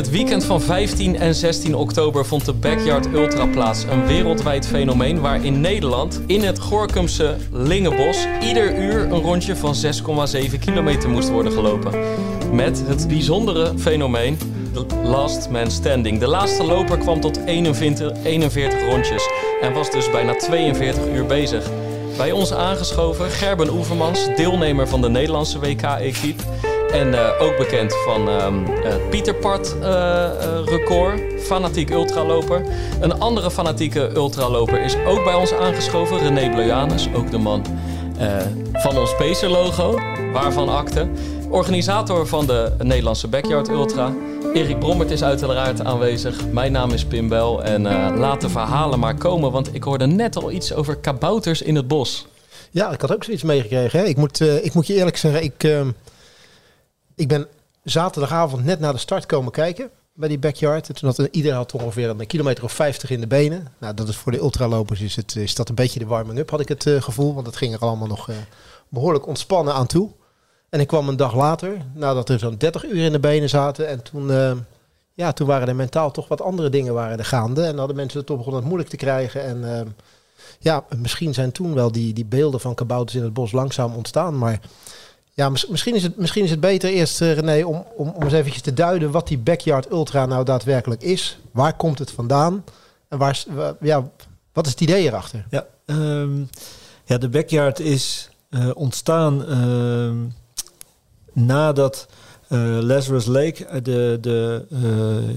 het weekend van 15 en 16 oktober vond de Backyard Ultra plaats. Een wereldwijd fenomeen waar in Nederland, in het Gorkumse Lingenbos, ieder uur een rondje van 6,7 kilometer moest worden gelopen. Met het bijzondere fenomeen de Last Man Standing. De laatste loper kwam tot 41, 41 rondjes en was dus bijna 42 uur bezig. Bij ons aangeschoven Gerben Oevermans, deelnemer van de Nederlandse WK-equipe. En eh, ook bekend van ehm het eh, eh, record, fanatiek ultraloper. Een andere fanatieke ultraloper is ook bij ons aangeschoven, René Blojanus, ook de man eh, van ons Pacer logo, waarvan akte. Organisator van de Nederlandse Backyard Ultra. Erik Brommert is uiteraard aanwezig. Mijn naam is Pim Bel en eh, laat de verhalen maar komen, want ik hoorde net al iets over kabouters in het bos. Ja, ik had ook zoiets meegekregen. Ik, moet, eh, ik moet je eerlijk zeggen, ik, ehm, ik ben zaterdagavond net naar de start komen kijken bij die backyard. En toen had iedereen ongeveer een kilometer of 50 in de benen. Nou, dat is voor de ultralopers is, het, is dat een beetje de warming-up, had ik het eh, gevoel. Want het ging er allemaal nog eh, behoorlijk ontspannen aan toe. En ik kwam een dag later, nadat er zo'n 30 uur in de benen zaten. En toen, eh, ja, toen waren er mentaal toch wat andere dingen waren er gaande. En hadden mensen het toch begonnen moeilijk te krijgen. En ja, misschien zijn toen wel die, die beelden van kabouters in het bos langzaam ontstaan. Maar ja, mis- misschien is het, misschien is het beter eerst, eh, René, om, om, om eens eventjes te duiden wat die Backyard Ultra nou daadwerkelijk is. Waar komt het vandaan? En waar, ja, wat is het idee erachter? Ja, ehm, ja de backyard is eh, ontstaan ehm, nadat eh, Lazarus Lake, de, de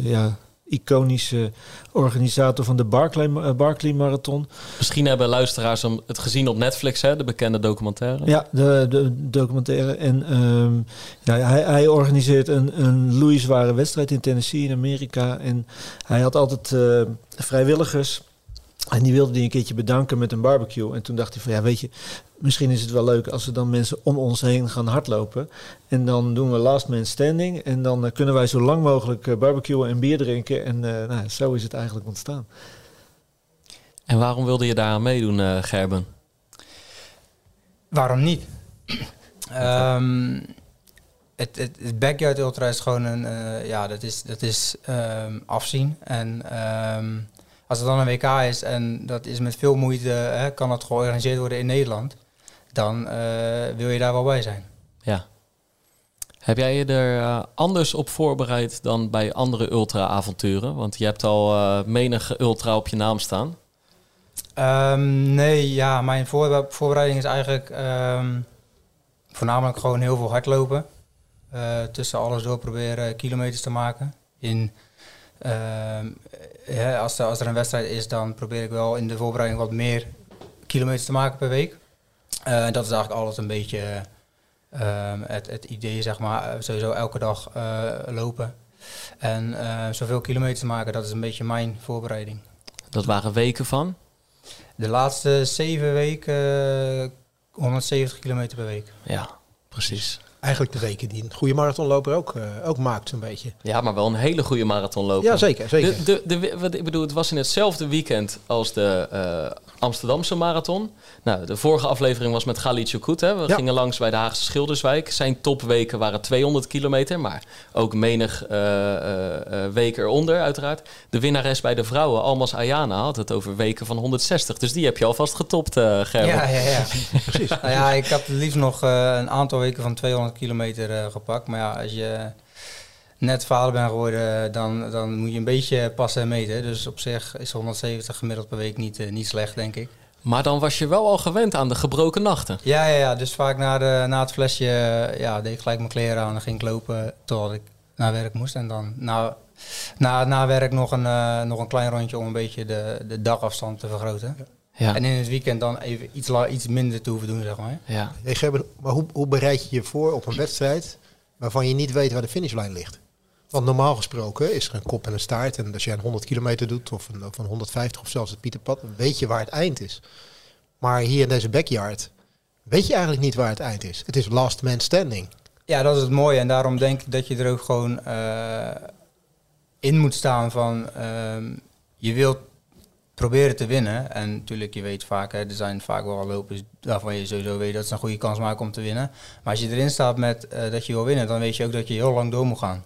ja, iconische organisator van de Barclay, eh, Barclay Marathon, Misschien hebben luisteraars hem het gezien op Netflix, hè, de bekende documentaire. Ja, de, de documentaire. En ehm, ja, hij, hij organiseert een, een loeizware wedstrijd in Tennessee in Amerika. En hij had altijd eh, vrijwilligers. En die wilde die een keertje bedanken met een barbecue. En toen dacht hij van ja, weet je, misschien is het wel leuk als we dan mensen om ons heen gaan hardlopen. En dan doen we last man standing. En dan eh, kunnen wij zo lang mogelijk eh, barbecuen en bier drinken. En eh, nou, zo is het eigenlijk ontstaan. En waarom wilde je daaraan meedoen, eh, Gerben? Waarom niet? Ehm, het, het, het backyard ultra is gewoon een, eh, ja, dat is, dat is ehm, afzien. En ehm, als het dan een WK is en dat is met veel moeite, hè, kan dat georganiseerd worden in Nederland, dan eh, wil je daar wel bij zijn. Ja. Heb jij je er eh, anders op voorbereid dan bij andere ultra-avonturen? Want je hebt al eh menige ultra op je naam staan. Ehm, nee, ja, mijn voor, voorbereiding is eigenlijk ehm, voornamelijk gewoon heel veel hardlopen. Tussen alles door proberen kilometers te maken. In, ehm, ja, als, er, als er een wedstrijd is, dan probeer ik wel in de voorbereiding wat meer kilometers te maken per week. Eh, dat is eigenlijk altijd een beetje ehm, het, het idee, zeg maar. Eh, Sowieso elke dag eh, lopen. En zoveel kilometers te maken, dat is een beetje mijn voorbereiding. Dat waren weken van. De laatste zeven weken eh, 170 kilometer per week. Ja, precies. Eigenlijk de weken die een goede marathonloper ook, eh, ook maakt, zo'n beetje. Ja, maar wel een hele goede marathonloper. Ja, zeker. zeker. De, de, de, wat ik bedoel, het was in hetzelfde weekend als de eh, Amsterdamse marathon. Nou, de vorige aflevering was met Galit Choukout. Hè. We Ja. gingen langs bij de Haagse Schilderswijk. Zijn topweken waren 200 kilometer, maar ook menig eh, eh, eh, week eronder uiteraard. De winnares bij de vrouwen, Almas Ayana, had het over weken van 160. Dus die heb je alvast getopt, Gerben. Ja, ja, ja. Precies. nou ja, ik had het liefst nog eh, een aantal weken van 200 kilometer eh, gepakt. Maar ja, als je net vader bent geworden, dan, dan moet je een beetje passen en meten. Dus op zich is 170 gemiddeld per week niet, eh, niet slecht, denk ik. Maar dan was je wel al gewend aan de gebroken nachten. Ja, ja, ja. dus vaak na, de, na het flesje ja, deed ik gelijk mijn kleren aan en ging ik lopen totdat ik naar werk moest. En dan na, na, na werk nog een, eh, nog een klein rondje om een beetje de, de dagafstand te vergroten. Ja. En in het weekend dan even iets, la- iets minder te hoeven doen, zeg maar. ja. Hey, Gerben, maar hoe, hoe bereid je je voor op een wedstrijd waarvan je niet weet waar de finishlijn ligt? Want normaal gesproken is er een kop en een staart. En als jij een 100 kilometer doet of een, of een 150 of zelfs het Pieterpad, dan weet je waar het eind is. Maar hier in deze backyard weet je eigenlijk niet waar het eind is. Het is last man standing. Ja, dat is het mooie. En daarom denk ik dat je er ook gewoon eh, in moet staan van... ehm, je wilt proberen te winnen. En natuurlijk, je weet vaak, hè, er zijn vaak wel lopers waarvan je sowieso weet dat ze een goede kans maken om te winnen. Maar als je erin staat met eh, dat je wil winnen, dan weet je ook dat je heel lang door moet gaan.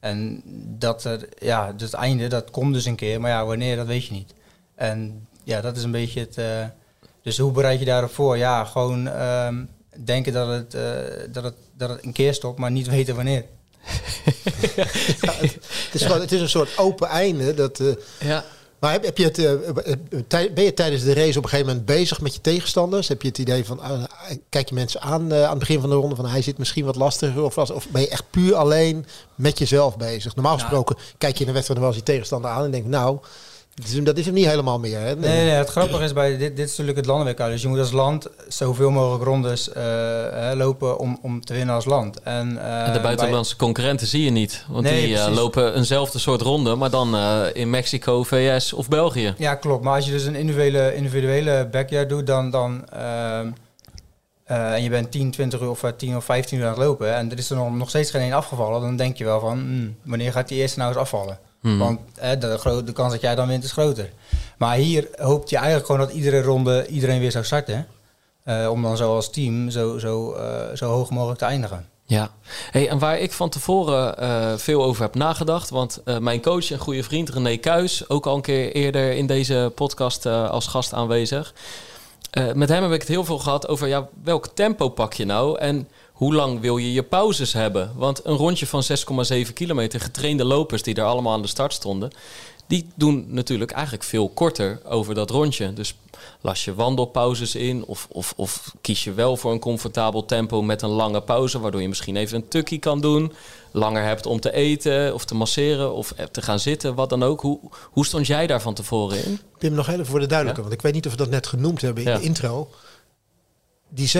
En dat er, ja, dus het einde, dat komt dus een keer, maar ja, wanneer, dat weet je niet. En ja, dat is een beetje het. eh, dus hoe bereid je daarop voor? Ja, gewoon ehm, denken dat het, eh, dat, het, dat het een keer stopt, maar niet weten wanneer. Het is, gewoon, het is een soort open einde. Dat, eh, Ja. Maar heb, heb je het, eh, eh, tij- ben je tijdens de race op een gegeven moment bezig met je tegenstanders? Heb je het idee van, ah, kijk je mensen aan eh, aan het begin van de ronde van hij zit misschien wat lastiger? Of, was- of ben je echt puur alleen met jezelf bezig? Normaal Nou. gesproken kijk je in een wedstrijd wel eens je tegenstander aan en denk nou, dat is, dat is hem niet helemaal meer. Hè? Nee, nee, het grappige is bij dit, dit is natuurlijk het landenWK. Dus je moet als land zoveel mogelijk rondes eh, hè, lopen om, om te winnen als land. En, eh, En de buitenlandse concurrenten zie je niet. Want Nee, die eh, lopen eenzelfde soort ronde, maar dan eh, in Mexico, VS of België. ja, klopt. Maar als je dus een individuele, individuele backyard doet, dan, dan ehm, eh, en je bent 10, 20 uur of eh, 10 of 15 uur aan het lopen en er is er nog, nog steeds geen één afgevallen, dan denk je wel van, hmm, wanneer gaat die eerste nou eens afvallen? Hmm. Want hè, de, kans dat jij dan wint is groter. Maar hier hoopt je eigenlijk gewoon dat iedere ronde iedereen weer zou starten. eh, om dan zo als team zo, zo, eh, zo hoog mogelijk te eindigen. Ja, hey, en waar ik van tevoren eh, veel over heb nagedacht, want mijn coach en goede vriend René Kuis, ook al een keer eerder in deze podcast als gast aanwezig. met hem heb ik het heel veel gehad over ja, welk tempo pak je nou en hoe lang wil je je pauzes hebben? Want een rondje van 6,7 kilometer, getrainde lopers die er allemaal aan de start stonden, die doen natuurlijk eigenlijk veel korter over dat rondje. Dus las je wandelpauzes in of, of, of kies je wel voor een comfortabel tempo met een lange pauze, waardoor je misschien even een tukkie kan doen, langer hebt om te eten of te masseren of te gaan zitten, wat dan ook. Hoe, hoe stond jij daar van tevoren in? Pim, nog even voor de duidelijke, Ja. want ik weet niet of we dat net genoemd hebben in Ja. de intro. Die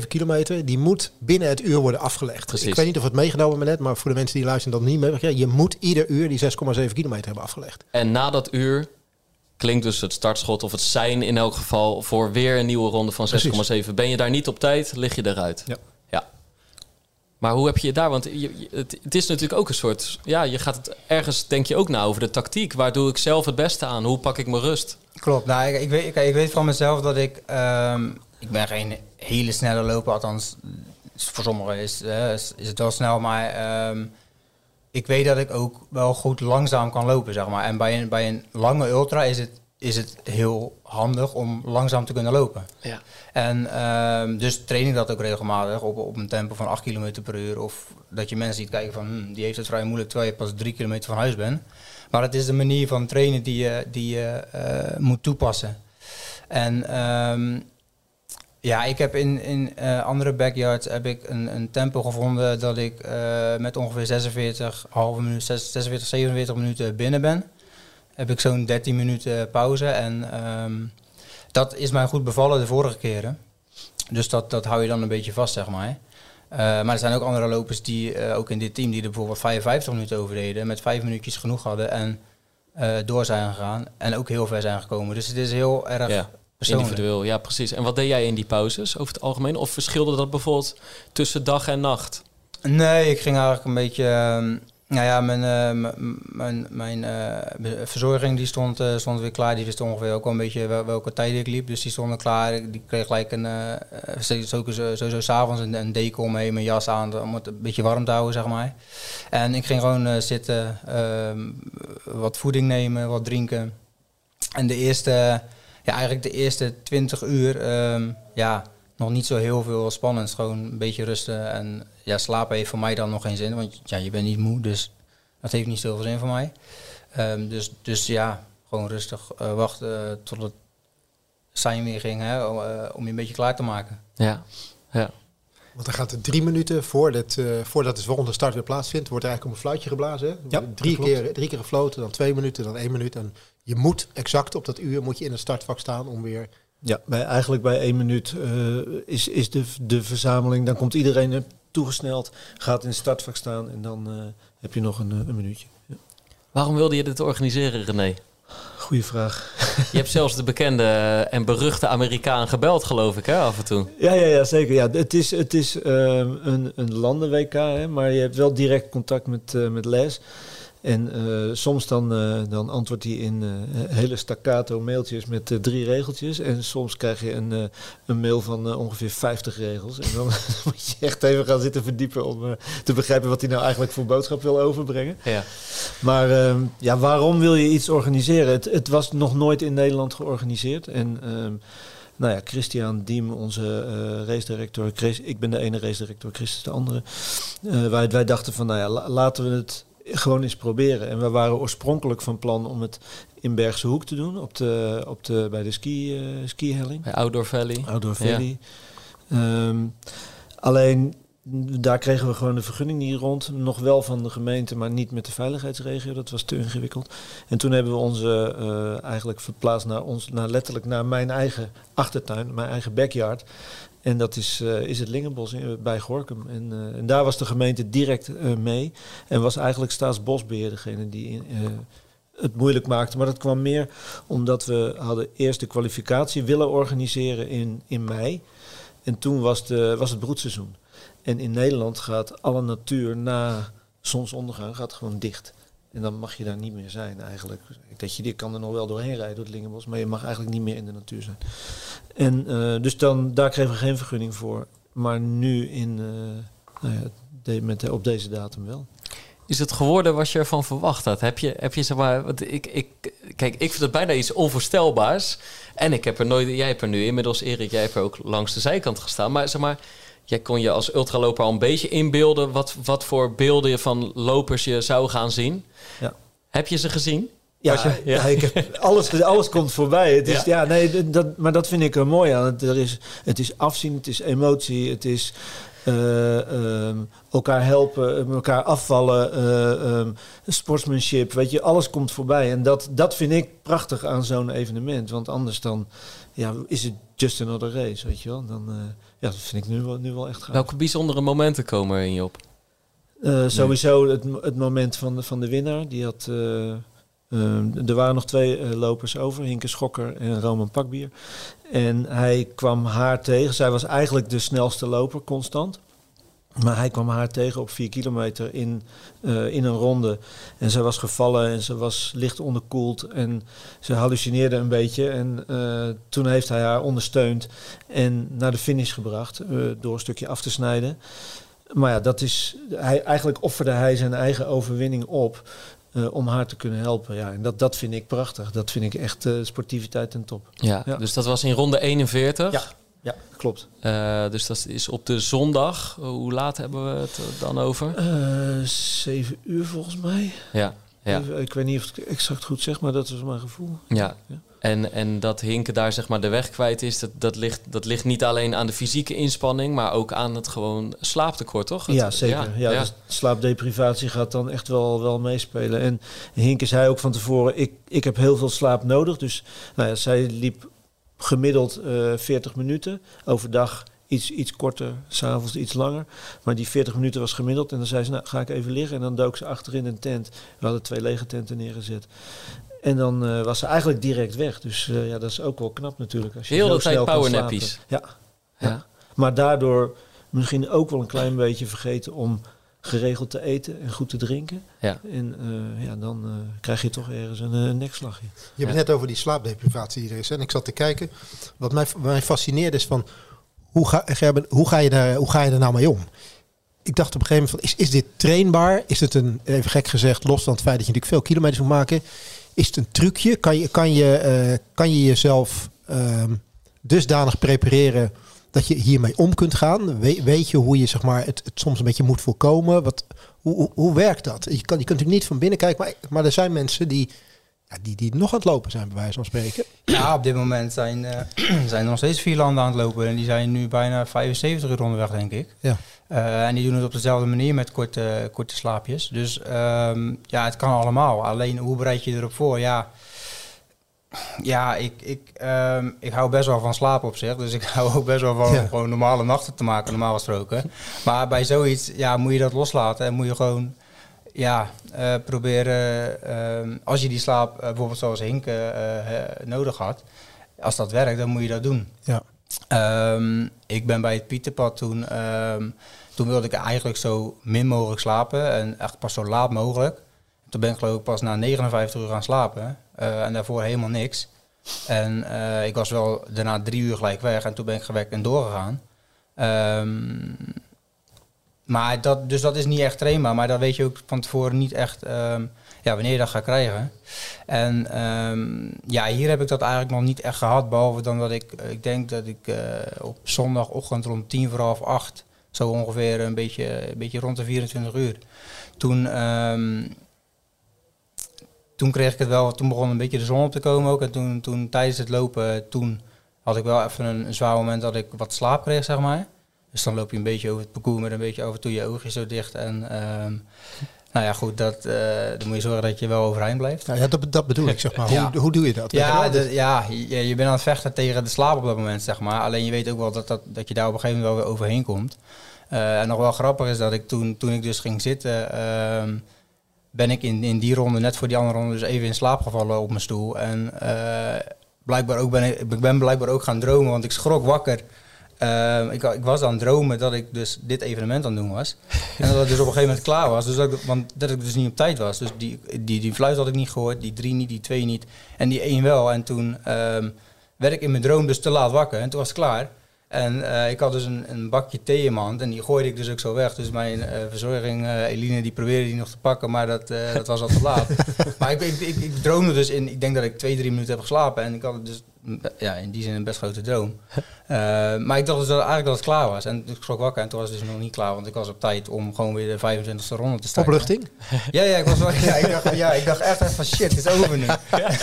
6,7 kilometer, die moet binnen het uur worden afgelegd. Precies. Ik weet niet of het meegenomen hebben net, maar voor de mensen die luisteren dat niet mee. Je moet ieder uur die 6,7 kilometer hebben afgelegd. En na dat uur klinkt dus het startschot of het sein in elk geval voor weer een nieuwe ronde van 6,7. Ben je daar niet op tijd, lig je eruit. Ja. ja. Maar hoe heb je je daar? Want je, je- het, het is natuurlijk ook een soort. Ja, je gaat het ergens denk je ook na over de tactiek. Waar doe ik zelf het beste aan? Hoe pak ik mijn rust? Klopt. Nou, ik, ik, weet, ik, ik weet van mezelf dat ik... ehm, ik ben geen hele snelle loper, althans voor sommigen is, eh, is, is het wel snel, maar ehm, ik weet dat ik ook wel goed langzaam kan lopen, zeg maar. En bij een, bij een lange ultra is het, is het heel handig om langzaam te kunnen lopen. Ja. En ehm, dus train ik dat ook regelmatig op, op een tempo van 8 km per uur. Of dat je mensen ziet kijken van, hm, die heeft het vrij moeilijk terwijl je pas 3 kilometer van huis bent. Maar het is de manier van trainen die je, die je eh, moet toepassen. En ehm, ja, ik heb in, in eh, andere backyards heb ik een, een tempo gevonden dat ik eh, met ongeveer 46, halve minuut, 46, 47 minuten binnen ben. Heb ik zo'n 13 minuten pauze. En ehm, dat is mij goed bevallen de vorige keren. Dus dat, dat hou je dan een beetje vast, zeg maar. Eh, maar er zijn ook andere lopers die, ook in dit team, die er bijvoorbeeld 55 minuten over deden. Met vijf minuutjes genoeg hadden en door zijn gegaan. En ook heel ver zijn gekomen. Dus het is heel erg Ja. Individueel. Ja, precies. En wat deed jij in die pauzes over het algemeen? Of verschilde dat bijvoorbeeld tussen dag en nacht? Nee, ik ging eigenlijk een beetje. ehm, nou ja, mijn, eh, mijn, mijn eh, verzorging die stond, eh, stond weer klaar. Die wist ongeveer ook wel een beetje wel- welke tijden ik liep. Dus die stonden klaar. Die kreeg gelijk een. sowieso, s'avonds een, een deken omheen, mijn jas aan. Om het een beetje warm te houden, zeg maar. En ik ging gewoon zitten, ehm, wat voeding nemen, wat drinken. En de eerste, ja, eigenlijk de eerste 20 uur, ehm, ja, nog niet zo heel veel spannends. Gewoon een beetje rusten. En ja, slapen heeft voor mij dan nog geen zin, want ja, je bent niet moe, dus dat heeft niet zoveel zin voor mij. Ehm, dus, dus ja, gewoon rustig eh, wachten tot het zijn weer ging, hè, om, eh, om je een beetje klaar te maken. Ja, ja. Want dan gaat het drie minuten voordat, eh voordat de volgende start weer plaatsvindt, wordt er eigenlijk om een fluitje geblazen. Hè? Ja, drie, keer, drie keer gefloten, dan twee minuten, dan één minuut. En je moet exact op dat uur moet je in het startvak staan om weer... Ja, bij, eigenlijk bij één minuut eh, is, is de, de verzameling. Dan komt iedereen er toegesneld, gaat in het startvak staan en dan eh, heb je nog een, eh, een minuutje. Ja. Waarom wilde je dit organiseren, René? Goeie vraag. Je hebt zelfs de bekende en beruchte Amerikaan gebeld, geloof ik, hè, af en toe. Ja, ja, ja zeker. Ja, het is, het is ehm, een, een landen-WK, hè, maar je hebt wel direct contact met, eh, met Les. En eh, soms dan, eh, dan antwoordt hij in eh, hele staccato mailtjes met drie regeltjes. En soms krijg je een, een mail van ongeveer 50 regels. En dan moet je echt even gaan zitten verdiepen om te begrijpen wat hij nou eigenlijk voor boodschap wil overbrengen. Ja. Maar ehm, ja, waarom wil je iets organiseren? Het, het was nog nooit in Nederland georganiseerd. En ehm, nou ja, Christian Diem, onze uh, race director. Chris, ik ben de ene race director, Christus de andere. wij, wij dachten van, nou ja, laten we het gewoon eens proberen. En we waren oorspronkelijk van plan om het in Bergse Hoek te doen, op de, op de, bij de ski, uh, skihelling. Bij Outdoor Valley. Outdoor Valley. Ehm, alleen daar kregen we gewoon de vergunning niet rond. Nog wel van de gemeente, maar niet met de veiligheidsregio. Dat was te ingewikkeld. En toen hebben we onze uh, eigenlijk verplaatst naar ons, naar letterlijk naar mijn eigen achtertuin, mijn eigen backyard. En dat is, uh, is het Lingenbos in, bij Gorkum. En, uh, en, daar was de gemeente direct mee. En was eigenlijk Staatsbosbeheer degene die het moeilijk maakte. Maar dat kwam meer omdat we hadden eerst de kwalificatie willen organiseren in, in mei. En toen was, de, was het broedseizoen. En in Nederland gaat alle natuur na zonsondergang gaat gewoon dicht. En dan mag je daar niet meer zijn eigenlijk. Dat je, die kan er nog wel doorheen rijden door het Lingenbos, maar je mag eigenlijk niet meer in de natuur zijn. En uh, dus dan, daar kregen we geen vergunning voor. Maar nu in, uh, nou ja, de, met, op deze datum wel. Is het geworden wat je ervan verwacht had? Heb je, heb je zeg maar, want ik, ik, kijk, ik vind het bijna iets onvoorstelbaars. En ik heb er nooit, jij hebt er nu inmiddels, Erik, jij hebt er ook langs de zijkant gestaan. Maar zeg maar, jij kon je als ultraloper al een beetje inbeelden wat, wat voor beelden je van lopers je zou gaan zien. Ja. Heb je ze gezien? Ja, je, ja. ik heb, alles, alles komt voorbij. Het is, ja. nee, dat, maar dat vind ik er mooi aan. Het, er is, het is afzien, het is emotie, het is uh, um, elkaar helpen, elkaar afvallen, uh, um, sportsmanship. Weet je, alles komt voorbij. En dat, dat vind ik prachtig aan zo'n evenement. Want anders dan ja, is het just another race, weet je wel. Dan, uh, ja, dat vind ik nu wel, nu wel echt gaaf. Welke bijzondere momenten komen er in je op? sowieso het, het moment van de, van de winnaar. Die had... Uh, er waren nog twee lopers over, Hinke Schokker en Roman Pakbier. En hij kwam haar tegen. Zij was eigenlijk de snelste loper, constant. Maar hij kwam haar tegen op vier kilometer in, uh, in een ronde. En ze was gevallen en ze was licht onderkoeld. En ze hallucineerde een beetje. En toen heeft hij haar ondersteund en naar de finish gebracht. door een stukje af te snijden. Maar ja, dat is, hij, eigenlijk offerde hij zijn eigen overwinning op. Uh, om haar te kunnen helpen. Ja, en dat, dat vind ik prachtig. Dat vind ik echt uh, sportiviteit en top. Ja, ja, dus dat was in ronde 41. Ja, ja klopt. Uh, dus dat is op de zondag. Hoe laat hebben we het dan over? zeven uur volgens mij. Ja. ja. Even, ik weet niet of ik het exact goed zeg, maar dat is mijn gevoel. Ja. ja. En, en dat Hinken daar zeg maar de weg kwijt is, dat, dat, ligt, dat ligt niet alleen aan de fysieke inspanning, maar ook aan het gewoon slaaptekort, toch? Het, ja, zeker. Ja, ja, Dus slaapdeprivatie gaat dan echt wel, wel meespelen. En Hinken zei ook van tevoren, ik, ik heb heel veel slaap nodig. Dus nou ja, zij liep gemiddeld uh, 40 minuten overdag. Iets, iets korter, s'avonds iets langer. Maar die 40 minuten was gemiddeld. En dan zei ze, nou ga ik even liggen. En dan dook ze achterin een tent. We hadden twee lege tenten neergezet. En dan uh, was ze eigenlijk direct weg. Dus uh, ja, dat is ook wel knap natuurlijk. Als je Heel de tijd powernappies. Ja. Ja. ja. Maar daardoor misschien ook wel een klein beetje vergeten om geregeld te eten en goed te drinken. Ja. En uh, ja, dan krijg je toch ergens een, een nekslagje. Je hebt ja. net over die slaapdeprivatie die er is. En ik zat te kijken. Wat mij, mij fascineert is van... Hoe ga, Gerben, hoe, ga je daar, hoe ga je er nou mee om? ik dacht op een gegeven moment van, is, is dit trainbaar? Is het een, even gek gezegd, los van het feit dat je natuurlijk veel kilometers moet maken, is het een trucje? Kan je, kan je, uh, kan je jezelf uh, dusdanig prepareren dat je hiermee om kunt gaan? We, weet je hoe je zeg maar, het, het, soms een beetje moet voorkomen? Wat, hoe, hoe, hoe werkt dat? Je, kan, je kunt natuurlijk niet van binnen kijken, maar, maar er zijn mensen die, ja, die, die nog aan het lopen zijn, bij wijze van spreken. Ja, op dit moment zijn, uh, zijn er nog steeds vier landen aan het lopen. En die zijn nu bijna 75 uur onderweg, denk ik. Ja. Uh, en die doen het op dezelfde manier met korte, korte slaapjes. Dus um, ja, het kan allemaal. Alleen hoe bereid je erop voor? Ja, ja ik, ik, um, ik hou best wel van slaap op zich. Dus ik hou ook best wel van ja. gewoon normale nachten te maken, normaal gesproken. Maar bij zoiets ja, moet je dat loslaten en moet je gewoon ja, uh, proberen, uh, als je die slaap uh, bijvoorbeeld zoals Hink nodig had, als dat werkt, dan moet je dat doen. Ja. Um, ik ben bij het Pieterpad toen, um, toen wilde ik eigenlijk zo min mogelijk slapen en echt pas zo laat mogelijk. Toen ben ik geloof ik pas na 59 uur gaan slapen. eh, en daarvoor helemaal niks. En eh, ik was wel daarna drie uur gelijk weg. En toen ben ik gewekt en doorgegaan. Ehm, maar dat, dus dat is niet echt trainbaar. Maar dat weet je ook van tevoren niet echt ehm, ja, wanneer je dat gaat krijgen. En ehm, ja, hier heb ik dat eigenlijk nog niet echt gehad. Behalve dan dat ik, ik denk dat ik eh, op zondagochtend rond tien voor half acht... zo ongeveer een beetje, een beetje rond de 24 uur. Toen, toen kreeg ik het wel, toen begon een beetje de zon op te komen ook. En toen, toen tijdens het lopen, toen had ik wel even een, een zwaar moment dat ik wat slaap kreeg, zeg maar. Dus dan loop je een beetje over het parcours met een beetje en toe je oogjes zo dicht. En ehm, nou ja, goed, dat, eh, dan moet je zorgen dat je wel overeind blijft. Nou ja, dat, dat bedoel ik, zeg maar. Ja. Hoe, hoe doe je dat? Ja, de- ja je, je bent aan het vechten tegen de slaap op dat moment, zeg maar. Alleen je weet ook wel dat, dat, dat je daar op een gegeven moment wel weer overheen komt. Eh, en nog wel grappig is dat ik toen, toen ik dus ging zitten, ehm, ben ik in, in die ronde, net voor die andere ronde, dus even in slaap gevallen op mijn stoel. En eh, blijkbaar ook ben ik, ben blijkbaar ook gaan dromen, want ik schrok wakker. Ehm, ik, ik was aan het dromen dat ik dus dit evenement aan het doen was. En dat het dus op een gegeven moment klaar was. Dus dat ik, want dat ik dus niet op tijd was. Dus die, die, die fluit had ik niet gehoord, die drie niet, die twee niet. En die één wel. En toen ehm, werd ik in mijn droom dus te laat wakker. En toen was het klaar. En eh, ik had dus een, een bakje thee in mijn hand en die gooide ik dus ook zo weg. Dus mijn eh, verzorging, eh, Eline, die probeerde die nog te pakken, maar dat, dat was al te laat. maar ik, ik, ik, ik droomde dus in, ik denk dat ik twee, drie minuten heb geslapen. En ik had dus mm, ja, in die zin een best grote droom. Eh, maar ik dacht dus dat, eigenlijk dat het klaar was. En ik schrok wakker en toen was het dus nog niet klaar, want ik was op tijd om gewoon weer de 25e ronde te starten. Opluchting? Ja, ja, ik, was wel, ja, ik, dacht, ja, ik dacht echt even van shit, het is over nu.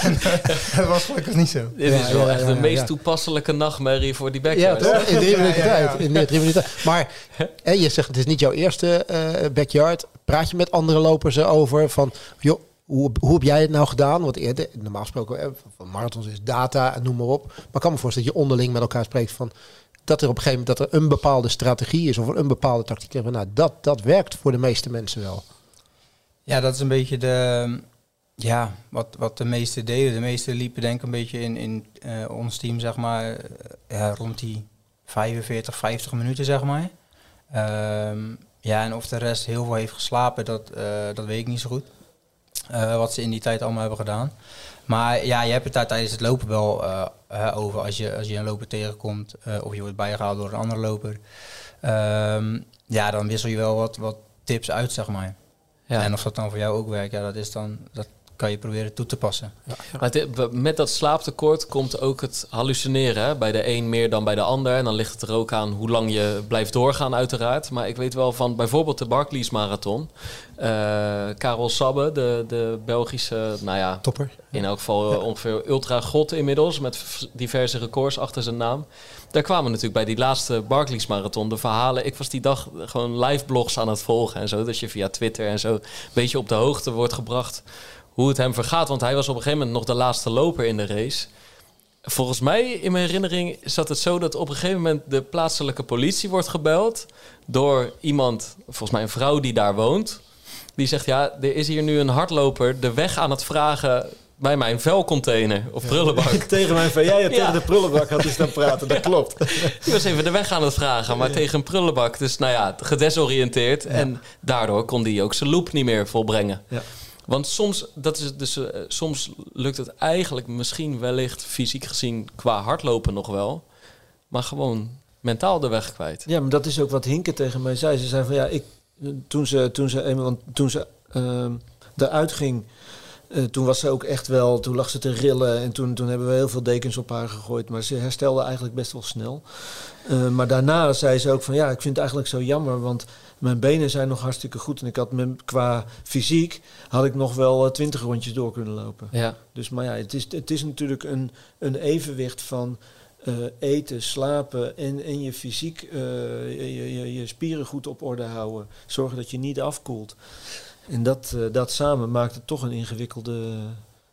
dat was gelukkig niet zo. Dit Ja, is wel ja, echt ja, de ja, meest ja. toepasselijke nachtmerrie voor die Ja, backyard. toch? In drie Ja, minuten ja, ja. tijd. In drie minuten tijd. Maar hè, je zegt het is niet jouw eerste eh, backyard. Praat je met andere lopers erover van, joh, hoe, hoe heb jij het nou gedaan? Want eerder, normaal gesproken, van marathons is data en noem maar op. Maar ik kan me voorstellen dat je onderling met elkaar spreekt van dat er op een gegeven moment dat er een bepaalde strategie is of een bepaalde tactiek. En nou, dat, dat werkt voor de meeste mensen wel. Ja, dat is een beetje de, ja, wat, wat de meesten deden. De meesten liepen denk ik een beetje in, in eh, ons team, zeg maar, eh, rond die 45, 50 minuten, zeg maar. Ehm, ja, en of de rest heel veel heeft geslapen, dat, eh, dat weet ik niet zo goed. Eh, wat ze in die tijd allemaal hebben gedaan. Maar ja, je hebt het daar tijdens het lopen wel eh, over als je, als je een loper tegenkomt eh, of je wordt bijgehaald door een andere loper. Ehm, ja, dan wissel je wel wat, wat tips uit, zeg maar. Ja. En of dat dan voor jou ook werkt, ja, dat is dan dat kan je proberen toe te passen. Maar het- met dat slaaptekort komt ook het hallucineren. Hè? Bij de een meer dan bij de ander. En dan ligt het er ook aan hoe lang je blijft doorgaan, uiteraard. Maar ik weet wel van bijvoorbeeld de Barclays Marathon. Eh, Karel Sabbe, de, de Belgische, nou ja, Topper. in elk geval eh, ongeveer ultra-god inmiddels. Met diverse records achter zijn naam. Daar kwamen natuurlijk bij die laatste Barclays Marathon de verhalen. Ik was die dag gewoon live blogs aan het volgen en zo. Dat je via Twitter en zo een beetje op de hoogte wordt gebracht hoe het hem vergaat. Want hij was op een gegeven moment nog de laatste loper in de race. Volgens mij, in mijn herinnering, zat het zo dat op een gegeven moment de plaatselijke politie wordt gebeld door iemand, volgens mij een vrouw die daar woont. Die zegt: Ja, er is hier nu een hardloper de weg aan het vragen bij mijn vuilcontainer of prullenbak. tegen mijn van jij Ja. tegen de prullenbak had hij staan praten, dat klopt. Die was even de weg aan het vragen, maar tegen een prullenbak. Dus nou ja, gedesoriënteerd. En daardoor kon hij ook zijn loop niet meer volbrengen. Ja. Want soms, dat is dus, eh, soms lukt het eigenlijk misschien wellicht fysiek gezien qua hardlopen nog wel. Maar gewoon mentaal de weg kwijt. Ja, maar dat is ook wat Hinke tegen mij zei. Ze zei van ja, ik, toen ze, toen ze, eenmaal- want toen ze ehm eruit ging, eh, toen was ze ook echt wel, toen lag ze te rillen en toen, toen hebben we heel veel dekens op haar gegooid. Maar ze herstelde eigenlijk best wel snel. Eh, maar daarna zei ze ook van ja, ik vind het eigenlijk zo jammer, want mijn benen zijn nog hartstikke goed. En ik had me, qua fysiek had ik nog wel eh, twintig rondjes door kunnen lopen. Ja, Dus maar ja, het is, het is natuurlijk een, een evenwicht van eh, eten, slapen en, en je fysiek, eh, je, je, je spieren goed op orde houden. Zorgen dat je niet afkoelt. En dat, dat samen maakt het toch een ingewikkelde,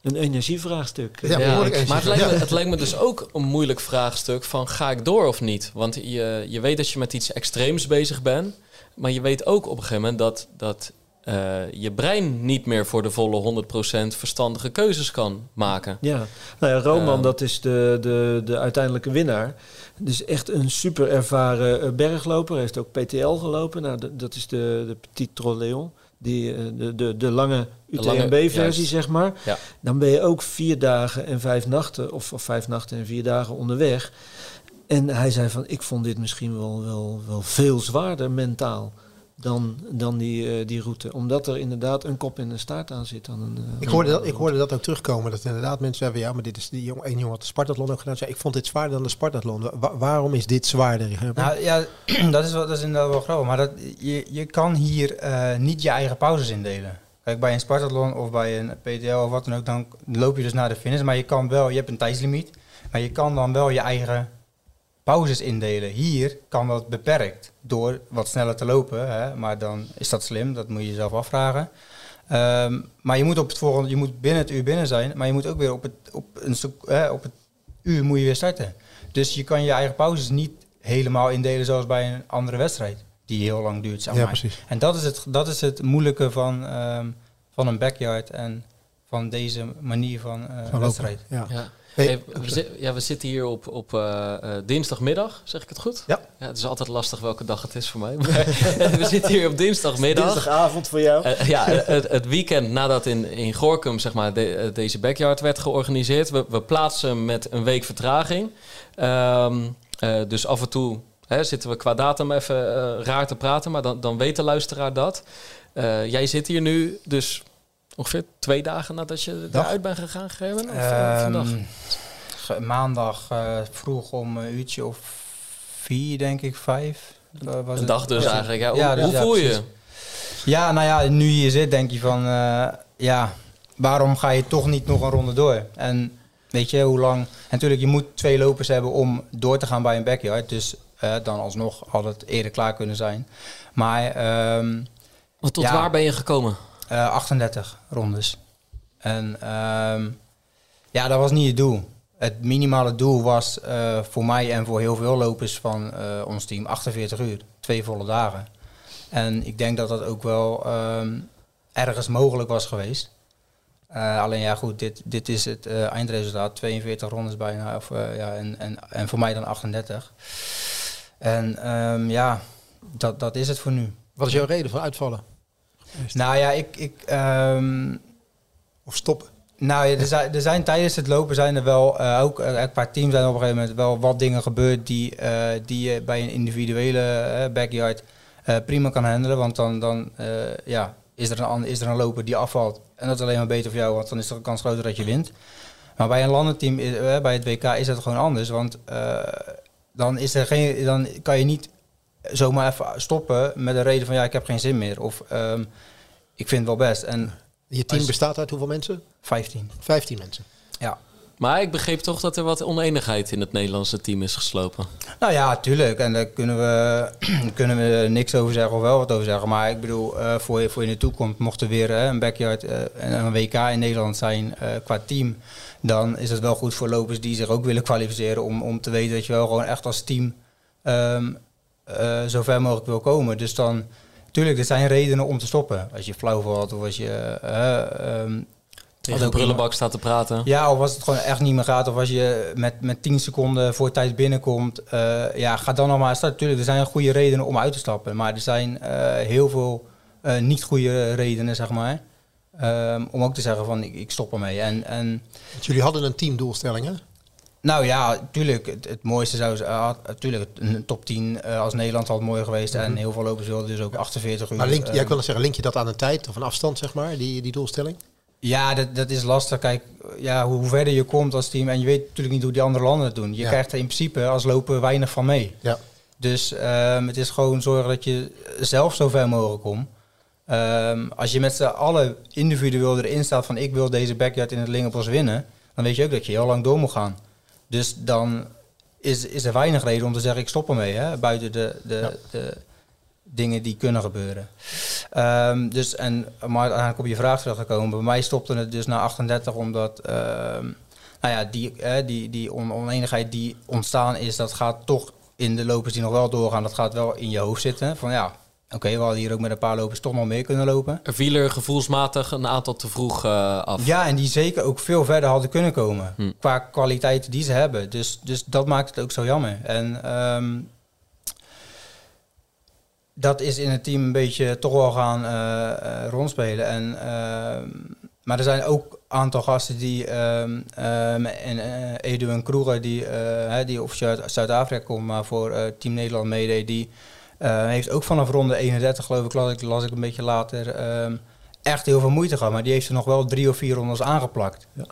een energievraagstuk. Ja, maar het lijkt, me, het lijkt me dus ook een moeilijk vraagstuk van ga ik door of niet? Want je, je weet dat je met iets extreems bezig bent, maar je weet ook op een gegeven moment dat, dat eh, je brein niet meer voor de volle 100% verstandige keuzes kan maken. Ja, nou ja, Roman, Ehm. dat is de, de, de uiteindelijke winnaar. Dus echt een super ervaren eh, bergloper. Hij heeft ook PTL gelopen. Nou, dat is de, de Petit Troleon. die, eh, de, de, de lange UTMB-versie, zeg maar. Ja. Dan ben je ook vier dagen en vijf nachten, of, of vijf nachten en vier dagen onderweg. En hij zei van, ik vond dit misschien wel, wel, wel veel zwaarder mentaal dan, dan die, eh, die route. Omdat er inderdaad een kop in de staart aan zit. Dan een, eh, Ik hoorde, dat, ik hoorde dat ook terugkomen. Dat inderdaad mensen zeiden, ja, maar dit is die jongen, een jongen had de Spartathlon ook gedaan. Zei, ik vond dit zwaarder dan de Spartathlon. Wa- waarom is dit zwaarder? Nou ja, dat is, wel, dat is inderdaad wel grappig. Maar dat, je, je kan hier eh, niet je eigen pauzes indelen. Kijk, bij een Spartathlon of bij een PTL of wat dan ook, dan loop je dus naar de finish. Maar je kan wel, je hebt een tijdslimiet. Maar je kan dan wel je eigen pauzes indelen. Hier kan dat beperkt door wat sneller te lopen. Hè? Maar dan is dat slim, dat moet je jezelf afvragen. Ehm, maar je moet, op het volgende, je moet binnen het uur binnen zijn. Maar je moet ook weer op het, op een, op het uur moet je weer starten. Dus je kan je eigen pauzes niet helemaal indelen zoals bij een andere wedstrijd. Die heel lang duurt. Zeg ja, maar. precies. En dat is het, dat is het moeilijke van, ehm, van een backyard en van deze manier van eh, Van lopen. wedstrijd. Ja. Ja. Hey, we, ja, we zitten hier op, op eh, eh, dinsdagmiddag, zeg ik het goed? Ja. Het is altijd lastig welke dag het is voor mij. We zitten hier op dinsdagmiddag. Dinsdagavond voor jou. Eh, ja, het, het weekend nadat in, in Gorkum zeg maar, de- deze backyard werd georganiseerd. We, we plaatsen hem met een week vertraging. Ehm, eh, dus af en toe hè, zitten we qua datum even raar te praten. Maar dan, dan weet de luisteraar dat. Jij zit hier nu dus ongeveer twee dagen nadat je Dag. eruit bent gegaan, Gerben? Of eh, vandaag? Ehm, ge- maandag eh, vroeg om een uurtje of vier, denk ik, vijf. was Een het. dag dus eigenlijk. Ja, hoe Ja, dus hoe ja, voel je? Ja, nou ja, nu je hier zit, denk je van, eh, ja, waarom ga je toch niet nog een ronde door? En weet je, hoe lang... En natuurlijk, je moet twee lopers hebben om door te gaan bij een backyard. Dus dan alsnog had het eerder klaar kunnen zijn. Maar ehm, tot Ja. waar ben je gekomen? Eh, 38 rondes. En ehm, ja, dat was niet het doel. Het minimale doel was eh, voor mij en voor heel veel lopers van eh, ons team 48 uur. Twee volle dagen. En ik denk dat dat ook wel ehm, ergens mogelijk was geweest. Eh, alleen ja, goed, dit, dit is het eh, eindresultaat. 42 rondes bijna. Of, eh, ja, en, en, en voor mij dan 38. En ehm, ja, dat, dat is het voor nu. Wat is jouw reden voor uitvallen? Nou ja, ik, ik, ehm, Of stoppen? Nou ja, er zijn, er zijn tijdens het lopen zijn er wel eh, ook eh, qua team zijn op een gegeven moment wel wat dingen gebeurd die, eh, die je bij een individuele backyard prima kan handelen. Want dan, dan ja, is, er een, is er een loper die afvalt. En dat is alleen maar beter voor jou, want dan is er een kans groter dat je wint. Maar bij een landenteam, bij het WK, is dat gewoon anders. Want dan, is er geen, dan kan je niet zomaar even stoppen met de reden van ja, ik heb geen zin meer. Of ehm, ik vind het wel best. En Je team Als- bestaat uit hoeveel mensen? 15. 15 mensen. Ja. Maar ik begreep toch dat er wat oneenigheid in het Nederlandse team is geslopen. Nou ja, tuurlijk. En daar kunnen we, kunnen we niks over zeggen of wel wat over zeggen. Maar ik bedoel, eh, voor, je, voor je in de toekomst mocht er weer eh, een backyard eh, en een WK in Nederland zijn eh, qua team. Dan is het wel goed voor lopers die zich ook willen kwalificeren. Om, om te weten dat je wel gewoon echt als team ehm eh, zo ver mogelijk wil komen. Dus dan, tuurlijk, er zijn redenen om te stoppen. Als je flauw valt of als je... eh, ehm, Tegen Had een ook prullenbak staat te praten. ja, of als het gewoon echt niet meer gaat, of als je met, met 10 seconden voor tijd binnenkomt, eh, ja, ga dan nog maar starten. Tuurlijk, er zijn goede redenen om uit te stappen, maar er zijn eh, heel veel eh, niet goede redenen, zeg maar, ehm, om ook te zeggen van ik, ik stop ermee. En, en Want jullie hadden een teamdoelstelling, hè? Nou ja, tuurlijk, het, het mooiste zou zijn, ah, tuurlijk, een top 10 eh, als Nederland had mooi geweest en heel veel lopers wilden dus ook 48 uur. Maar link, ja, ik wil zeggen, link je dat aan een tijd of een afstand, zeg maar, die, die doelstelling? Ja, dat, dat is lastig. Kijk, ja, hoe, verder je komt als team, en je weet natuurlijk niet hoe die andere landen het doen. Je Ja. krijgt er in principe als loper weinig van mee. Ja. Dus ehm, het is gewoon zorgen dat je zelf zo ver mogelijk komt. Ehm, als je met z'n allen individueel erin staat van ik wil deze backyard in het Lingenbos winnen, dan weet je ook dat je heel lang door moet gaan. Dus dan is, is er weinig reden om te zeggen ik stop ermee, hè, buiten de, de, Ja. de dingen die kunnen gebeuren. Ehm, dus en maar uiteindelijk op je vraag teruggekomen. Bij mij stopte het dus na 38 omdat ehm, nou ja, die, eh, die, die on- oneenigheid die ontstaan is, dat gaat toch in de lopers die nog wel doorgaan, dat gaat wel in je hoofd zitten. Van ja, oké, we hadden hier ook met een paar lopers toch nog meer kunnen lopen. Er viel er gevoelsmatig een aantal te vroeg eh, af. Ja, en die zeker ook veel verder hadden kunnen komen. Hm. Qua kwaliteiten die ze hebben. Dus, dus dat maakt het ook zo jammer. En ehm, dat is in het team een beetje toch wel gaan uh, rondspelen. En, ehm, maar er zijn ook een aantal gasten die, um, um, en Edu en Kroeger, die, die officieel uit Zuid-Afrika komt, maar voor Team Nederland meedeed, die heeft ook vanaf ronde 31, geloof ik, las ik, las ik een beetje later, echt heel veel moeite gehad. Maar die heeft er nog wel drie of vier rondes aangeplakt. Ja.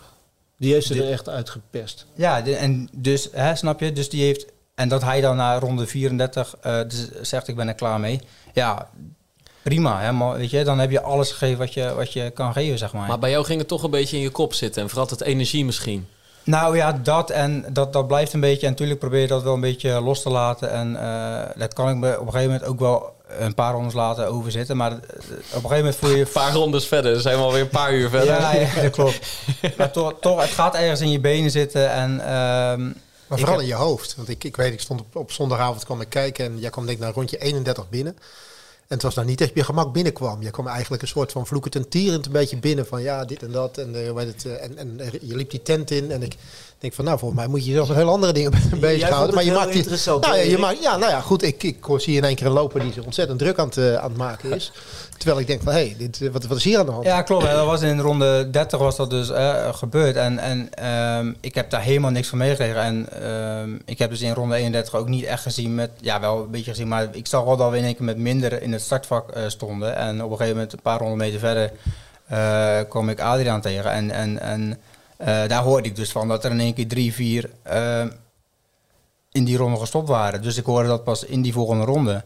Die heeft ze er echt uitgepest. Ja, en dus, hè, snap je? Dus die heeft en dat hij dan na ronde 34 uh, eh, dus zegt ik ben er klaar mee. Ja, prima. Hè, maar, weet je, dan heb je alles gegeven wat je, wat je kan geven, zeg maar. Maar bij jou ging het toch een beetje in je kop zitten. En vooral het energie misschien. Nou ja, dat en dat, dat blijft een beetje. En natuurlijk probeer je dat wel een beetje los te laten. En uh, dat kan ik me op een gegeven moment ook wel een paar rondes later overzitten. Maar eh, op een gegeven moment voel je... Een paar rondes verder, zijn we alweer een paar uur verder. Ja, ja dat klopt. maar toch, toch, het gaat ergens in je benen zitten. En uh, maar vooral in je hoofd. Want ik, ik weet, ik stond op, op zondagavond kwam ik kijken en jij kwam denk ik naar rondje 31 binnen. En het was nou niet echt je gemak binnenkwam. Je kwam eigenlijk een soort van vloekend en tierend een beetje binnen van ja, dit en dat. En, uh, het, uh, en, en je liep die tent in en ik denk van nou, volgens mij moet je jezelf met heel andere dingen bezighouden. Maar je maakt interessant. Nou, ja, je maakt, ja, nou ja, goed. Ik, ik zie in één keer een loper die zich ontzettend druk aan het, uh, aan het maken is. Terwijl ik denk van, hé, hey, dit, eh, wat, wat is hier aan de hand? Ja, klopt. Dat was in ronde 30 was dat dus uh, gebeurd. En, en um, ik heb daar helemaal niks van meegekregen. En um, ik heb dus in ronde 31 ook niet echt gezien met... Ja, wel een beetje gezien, maar ik zag wel dat we in één keer met minder in het startvak uh, stonden. En op een gegeven moment, een paar honderd meter verder, kwam ik Adriaan tegen. En, en, en daar hoorde ik dus van dat er in één keer drie, vier ehm, in die ronde gestopt waren. Dus ik hoorde dat pas in die volgende ronde.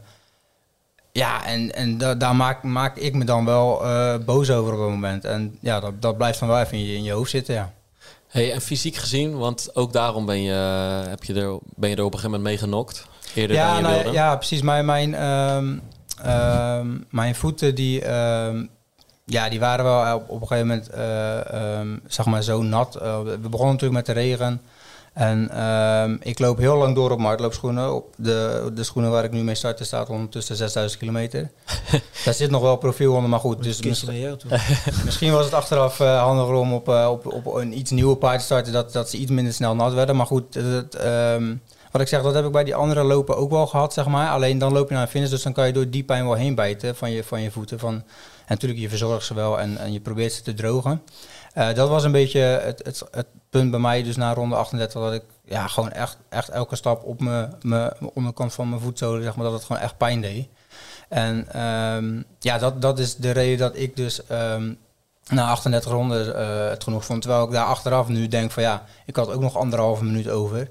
Ja, en, en da daar maak, maak ik me dan wel uh, boos over op het moment. En ja, dat, dat blijft dan wel even in je, in je hoofd zitten, ja. Hey, en fysiek gezien, want ook daarom ben je, heb je er, ben je er op een gegeven moment mee genokt. Eerder ja, dan je nou, wilde. Ja, precies. Mijn, mijn, um, um, mijn voeten, die, um, ja, die waren wel op, op een gegeven moment, uh, zeg maar, zo nat. Uh, we begonnen natuurlijk met de regen. En um, ik loop heel lang door op hardloopschoenen. Op de, de schoenen waar ik nu mee start staat ondertussen 6000 kilometer. Daar zit nog wel profiel onder, maar goed. Dus misschien, misschien was het achteraf uh, handiger om op, uh, op, op een iets nieuwe paard te starten, dat, dat ze iets minder snel nat werden. Maar goed, um, wat ik zeg, dat heb ik bij die andere lopen ook wel gehad, zeg maar. Alleen dan loop je naar een finish, dus dan kan je door die pijn wel heen bijten van je, van je voeten. Van, natuurlijk, je verzorgt ze wel en, en je probeert ze te drogen. Uh, dat was een beetje het, het, het, punt bij mij, dus na ronde 38, dat ik ja, gewoon echt, echt elke stap op mijn onderkant van mijn voetzolen, zeg maar, dat het gewoon echt pijn deed. En um, ja, dat, dat is de reden dat ik dus um, na 38 ronden uh, het genoeg vond. Terwijl ik daar achteraf nu denk van ja, ik had ook nog anderhalve minuut over.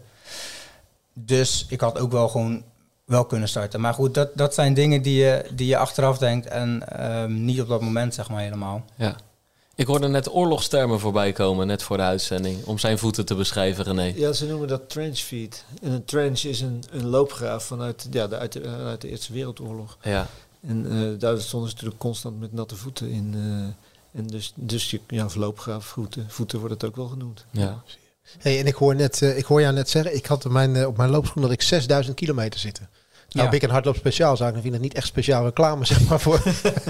Dus ik had ook wel gewoon wel kunnen starten. Maar goed, dat, dat zijn dingen die je, die je achteraf denkt en um, niet op dat moment zeg maar helemaal. Ja. Ik hoorde net oorlogstermen voorbij komen, net voor de uitzending, om zijn voeten te beschrijven, René. Ja, ze noemen dat trench feet. En een trench is een, een loopgraaf vanuit ja, de, uit, de, uit de Eerste Wereldoorlog. Ja. En uh, daar stonden ze natuurlijk constant met natte voeten in. Uh, en dus, dus je, ja, loopgraaf, voeten, voeten wordt het ook wel genoemd. Ja. Hey, en ik hoor, net, uh, ik hoor jou net zeggen, ik had op mijn, op mijn loopschoen dat ik 6000 kilometer zitten. Nou, ja. ik een hardloop speciaalzaak, dan vind ik dat niet echt speciaal reclame zeg maar, voor,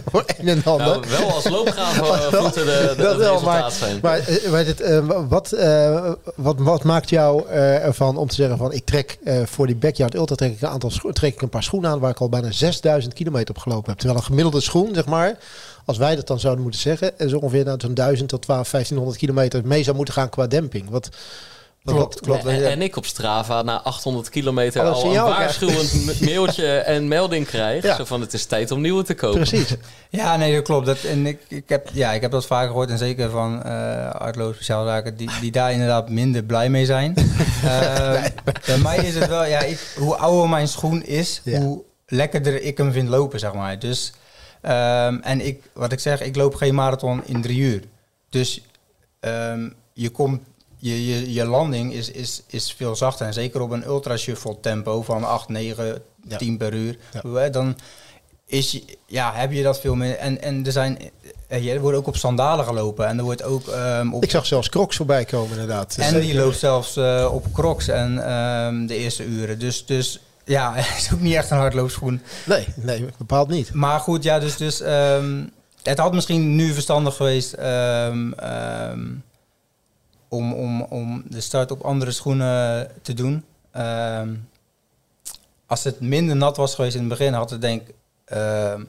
voor een en ander. Nou, wel als loopgraven voeten de, de, dat wel, maar, zijn. Maar het, uh, wat, uh, wat, wat maakt jou uh, ervan om te zeggen van ik trek voor die backyard ultra trek ik een aantal trek ik een paar schoenen aan waar ik al bijna 6000 kilometer op gelopen heb. Terwijl een gemiddelde schoen, zeg maar, als wij dat dan zouden moeten zeggen, is ongeveer nou, zo'n 1000 tot 12, 1500 kilometer mee zou moeten gaan qua demping. Wat, Klopt, klopt. En, en, ik op Strava na 800 kilometer al een waarschuwend mailtje en melding krijg. Ja. Zo van het is tijd om nieuwe te kopen. Precies. Ja, nee, dat klopt. Dat, en ik, ik, heb, ja, ik heb dat vaker gehoord. En zeker van uh, Artlo Speciaalzaken. Die, die daar inderdaad minder blij mee zijn. uh, nee. Bij mij is het wel... Ja, ik, hoe ouder mijn schoen is, ja. hoe lekkerder ik hem vind lopen, zeg maar. Dus... Um, en ik, wat ik zeg, ik loop geen marathon in drie uur. Dus um, je komt je, je, je landing is, is, is veel zachter. En zeker op een ultra shuffle tempo van 8, 9, ja. 10 per uur. Ja. Dan is, ja, heb je dat veel meer. En, en er zijn. Er wordt ook op sandalen gelopen. En er wordt ook. Um, op Ik zag zelfs crocs voorbij komen, inderdaad. En die loopt zelfs uh, op crocs en um, de eerste uren. Dus, dus ja, het is ook niet echt een hardloopschoen. Nee, nee, bepaald niet. Maar goed, ja, dus. dus um, het had misschien nu verstandig geweest om, om, om de start op andere schoenen te doen. Um, als het minder nat was geweest in het begin, had het denk ik ehm,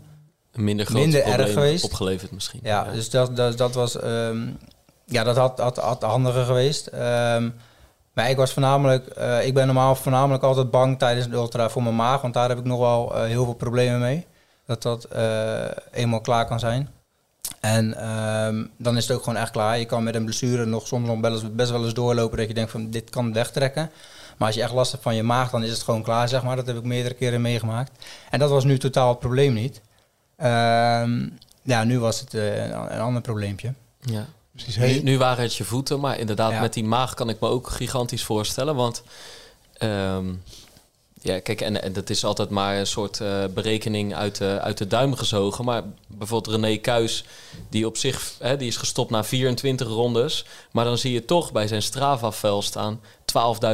Een minder groot Minder erg geweest. opgeleverd misschien. ja, dus dat, dat, dat was... ehm, ja, dat had, had, had handiger geweest. Ehm, maar ik was voornamelijk... eh, ik ben normaal voornamelijk altijd bang tijdens de ultra voor mijn maag. Want daar heb ik nog wel eh, heel veel problemen mee. Dat dat eh, eenmaal klaar kan zijn. En ehm, dan is het ook gewoon echt klaar. Je kan met een blessure nog soms nog best, best wel eens doorlopen dat je denkt van dit kan wegtrekken. Maar als je echt last hebt van je maag, dan is het gewoon klaar, zeg maar. Dat heb ik meerdere keren meegemaakt. En dat was nu totaal het probleem niet. Ehm, ja, nu was het eh, een, ander probleempje. Ja. Precies. Nu, Hey, nu waren het je voeten, maar inderdaad Ja. met die maag kan ik me ook gigantisch voorstellen. Want ehm, ja, kijk, en, en dat is altijd maar een soort eh, berekening uit de, uit de duim gezogen. Maar bijvoorbeeld René Kuis, die op zich hè, die is gestopt na 24 rondes. Maar dan zie je toch bij zijn Strava-vel staan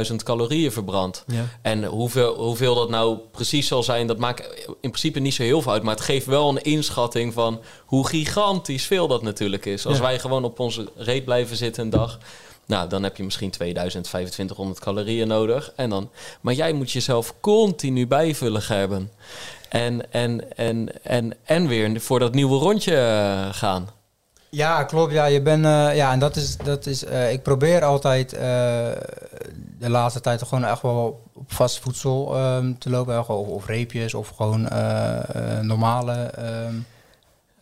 12.000 calorieën verbrand. Ja. En hoeveel, hoeveel dat nou precies zal zijn, dat maakt in principe niet zo heel veel uit. Maar het geeft wel een inschatting van hoe gigantisch veel dat natuurlijk is. Als Ja. wij gewoon op onze reet blijven zitten een dag, nou, dan heb je misschien 2000, 2500 calorieën nodig. En dan, maar jij moet jezelf continu bijvullen, Gerben. En, en, en, en, en weer voor dat nieuwe rondje eh, gaan. Ja, klopt. Ja, je bent, eh, ja en dat is, dat is eh, ik probeer altijd de laatste tijd gewoon echt wel op vast voedsel ehm, te lopen. Of, of reepjes of gewoon normale ehm,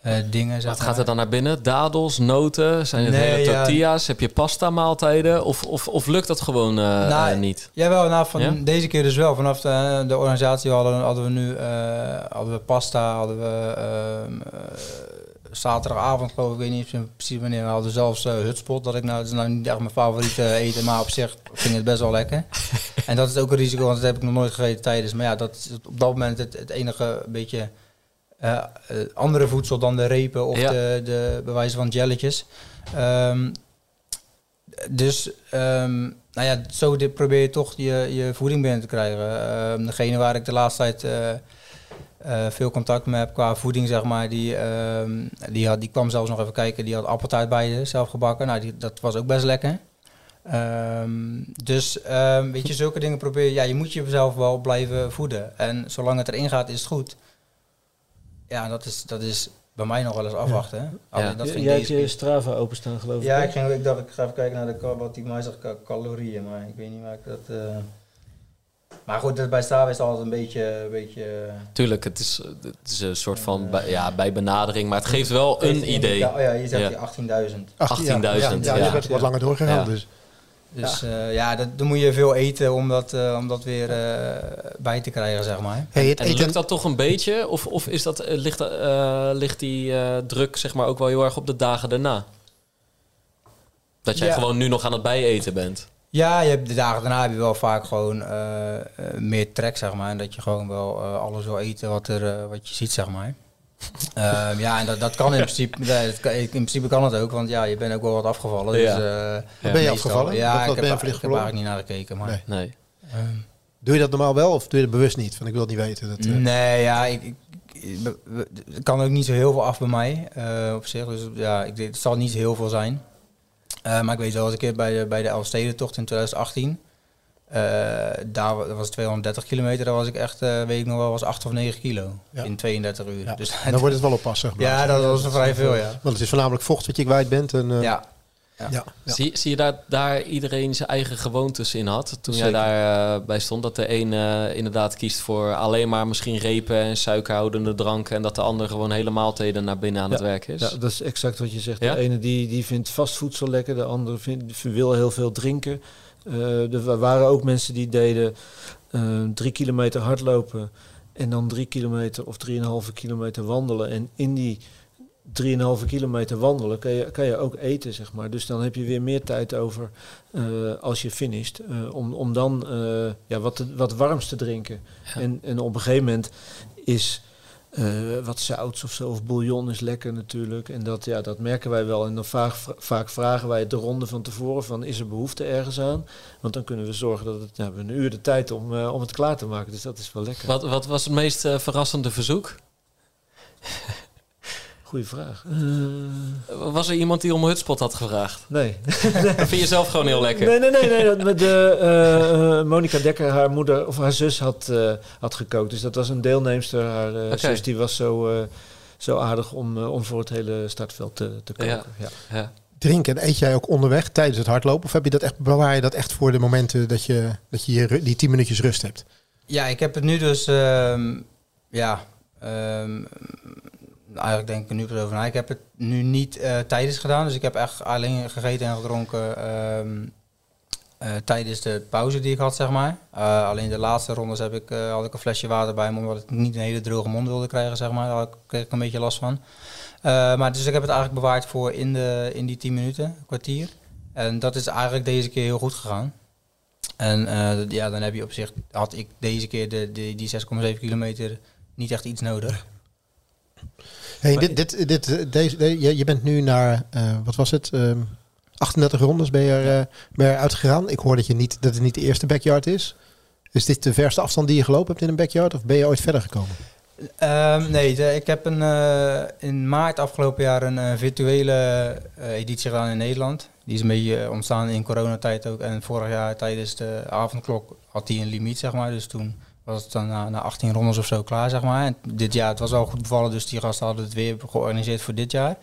eh, dingen. Wat gaat er dan naar binnen? Dadels, noten? Zijn het Nee, hele ja. tortillas? Heb je pasta maaltijden? Of, of, of lukt dat gewoon eh, Nou, eh, niet? Jawel, nou, van Ja? deze keer dus wel. Vanaf de, de organisatie hadden, hadden we nu hadden we pasta, hadden we ehm, eh, zaterdagavond, geloof ik, ik weet niet precies wanneer. We hadden zelfs hutspot, dat ik nou, dat is nou niet echt mijn favoriete eten, maar op zich vind ik het best wel lekker. en dat is ook een risico, want dat heb ik nog nooit gegeten tijdens. Maar ja, dat is op dat moment het, het enige beetje eh, eh, andere voedsel dan de repen of Ja. de, de bewijzen van jelletjes. Ehm, dus ehm, nou ja, zo dit probeer je toch je, je voeding binnen te krijgen. Ehm, degene waar ik de laatste tijd eh, veel contact mee heb qua voeding, zeg maar, die, die, had, die kwam zelfs nog even kijken. Die had appeltaart bij je, zelf gebakken. Nou, die, dat was ook best lekker. Dus weet je, zulke dingen probeer je. Ja, je moet jezelf wel blijven voeden. En zolang het erin gaat, is het goed. Ja, dat is, dat is bij mij nog wel eens afwachten. Ja. dat ging Jij hebt je Strava openstaan, geloof ik. ja, ik, ging, ik dacht, ik ga even kijken naar de, wat die mij zegt, calorieën, maar ik weet niet waar ik dat... eh, Maar goed, dat bij Strava is het altijd een beetje... Een beetje eh, Tuurlijk, het is, het is een soort van bij, ja, bij benadering, maar het geeft wel een idee. Ja, oh ja, je zegt Ja. die 18.000. 18.000, Ja, ja, ja. je bent wat langer doorgegaan. Ja. Dus. Dus ja, ja dat, dan moet je veel eten om dat, eh, om dat weer eh, bij te krijgen, zeg maar. Hey, het En eten, lukt dat toch een beetje? Of, of is dat, eh, ligt, eh, ligt die eh, druk zeg maar, ook wel heel erg op de dagen daarna? Dat jij Ja. gewoon nu nog aan het bijeten bent. Ja, je hebt, de dagen daarna heb je wel vaak gewoon eh, eh, meer trek, zeg maar. En dat je gewoon wel eh, alles wil eten wat, er, eh, wat je ziet, zeg maar. Ehm, ja, en dat, dat kan in principe, dat kan- in principe kan het ook, want ja, je bent ook wel wat afgevallen. Ja. Dus, eh, ben je afgevallen? Ja, ik, ben je heb, voor licht ik heb verloren? eigenlijk niet naar gekeken. Maar, Nee. Nee. ehm, Doe je dat normaal wel of doe je het bewust niet? Van ik wil het niet weten. Dat, eh, Nee, ja, ik, ik, ik- het kan ook niet zo heel veel af bij mij eh, op zich. Dus ja, ik, het zal niet zo heel veel zijn. Eh, maar ik weet wel eens een keer bij de, bij de Elfstedentocht in 2018. Eh, daar wa- dat was 230 kilometer. Daar was ik echt, eh, weet ik nog wel, was 8 of 9 kilo Ja. in 32 uur. ja. Dus dan wordt het wel oppassen. ja, dat was vrij veel, ja. Want het is voornamelijk vocht wat je kwijt bent. En, eh, ja. ja. ja. Zie, zie je daar, daar iedereen zijn eigen gewoontes in had? Toen Zeker. jij daarbij bij stond, dat de een eh, inderdaad kiest voor alleen maar misschien repen en suikerhoudende dranken. En dat de ander gewoon hele maaltijden naar binnen aan het werk is. Ja, dat is exact wat je zegt. Ja? De ene die, die vindt vast voedsel lekker, de andere vindt, wil heel veel drinken. Eh, er wa- waren ook mensen die deden eh, drie kilometer hardlopen en dan drie kilometer of drieënhalve kilometer wandelen. En in die drieënhalve kilometer wandelen kan je, kan je ook eten, zeg maar. Dus dan heb je weer meer tijd over eh, als je finisht, eh, om, om dan eh, ja, wat, te- wat warms te drinken. Ja. En, en op een gegeven moment is eh, wat zout of zo, of bouillon is lekker natuurlijk. En dat, ja, dat merken wij wel. En dan vaak, vaak vragen wij de ronde van tevoren van is er behoefte ergens aan? Want dan kunnen we zorgen dat het, we hebben een uur de tijd om, eh, om het klaar te maken. Dus dat is wel lekker. Wat, wat was het meest eh, verrassende verzoek? Goeie vraag. Uh, Was er iemand die om hutspot had gevraagd? nee. Dat vind je zelf gewoon heel lekker. Nee, nee, nee. nee dat met de, eh, eh, Monica Dekker, haar moeder of haar zus had, eh, had gekookt. Dus dat was een deelnemster. Haar eh, zus die was zo, eh, zo aardig om, eh, om voor het hele startveld te, te koken. Ja. Ja. Ja. Drinken en eet jij ook onderweg tijdens het hardlopen? Of heb je dat echt, bewaar je dat echt voor de momenten dat je, dat je die tien minuutjes rust hebt? Ja, ik heb het nu dus, ehm, ja, ehm, eigenlijk denk ik nu over na. Ik heb het nu niet eh, tijdens gedaan, dus ik heb echt alleen gegeten en gedronken ehm, eh, tijdens de pauze die ik had, zeg maar. Eh, alleen de laatste rondes heb ik, had ik een flesje water bij me, omdat ik niet een hele droge mond wilde krijgen, zeg maar. Daar kreeg ik een beetje last van. Maar dus ik heb het eigenlijk bewaard voor in, de, in die 10 minuten, kwartier. En dat is eigenlijk deze keer heel goed gegaan. En ja, dan heb je op zich, had ik deze keer de, de, die 6,7 kilometer niet echt iets nodig. Hey, dit, dit, dit, eh, deze, de- je, bent nu naar, eh, wat was het? Ehm 38 rondes ben je, er, eh, ben je eruit gegaan. Ik hoor dat, je niet, dat het niet de eerste backyard is. Is dit de verste afstand die je gelopen hebt in een backyard? Of ben je ooit verder gekomen? Ehm, nee, de- ik heb een, eh, in maart afgelopen jaar een eh, virtuele eh, editie gedaan in Nederland. Die is een beetje eh, ontstaan in coronatijd ook. En vorig jaar tijdens de avondklok had die een limiet, zeg maar. Dus toen was het dan na, na 18 rondes of zo klaar, zeg maar. En dit jaar, het was wel goed bevallen, dus die gasten hadden het weer georganiseerd voor dit jaar.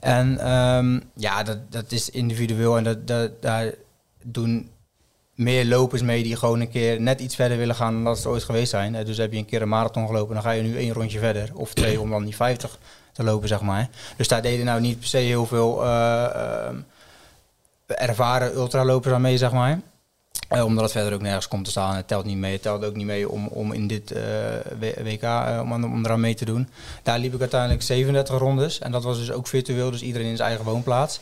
En ehm, ja, dat, dat is individueel en dat, dat, daar doen meer lopers mee die gewoon een keer net iets verder willen gaan dan dat ze ooit geweest zijn. Eh, Dus heb je een keer een marathon gelopen, dan ga je nu één rondje verder. Of twee om dan die 50 te lopen, zeg maar. Dus daar deden nou niet per se heel veel eh, ehm, ervaren ultralopers aan mee, zeg maar. Eh, omdat het verder ook nergens komt te staan. Het telt niet mee. Het telt ook niet mee om, om in dit eh, WK eh, om, aan- om eraan mee te doen. Daar liep ik uiteindelijk 37 rondes. En dat was dus ook virtueel, dus iedereen in zijn eigen woonplaats.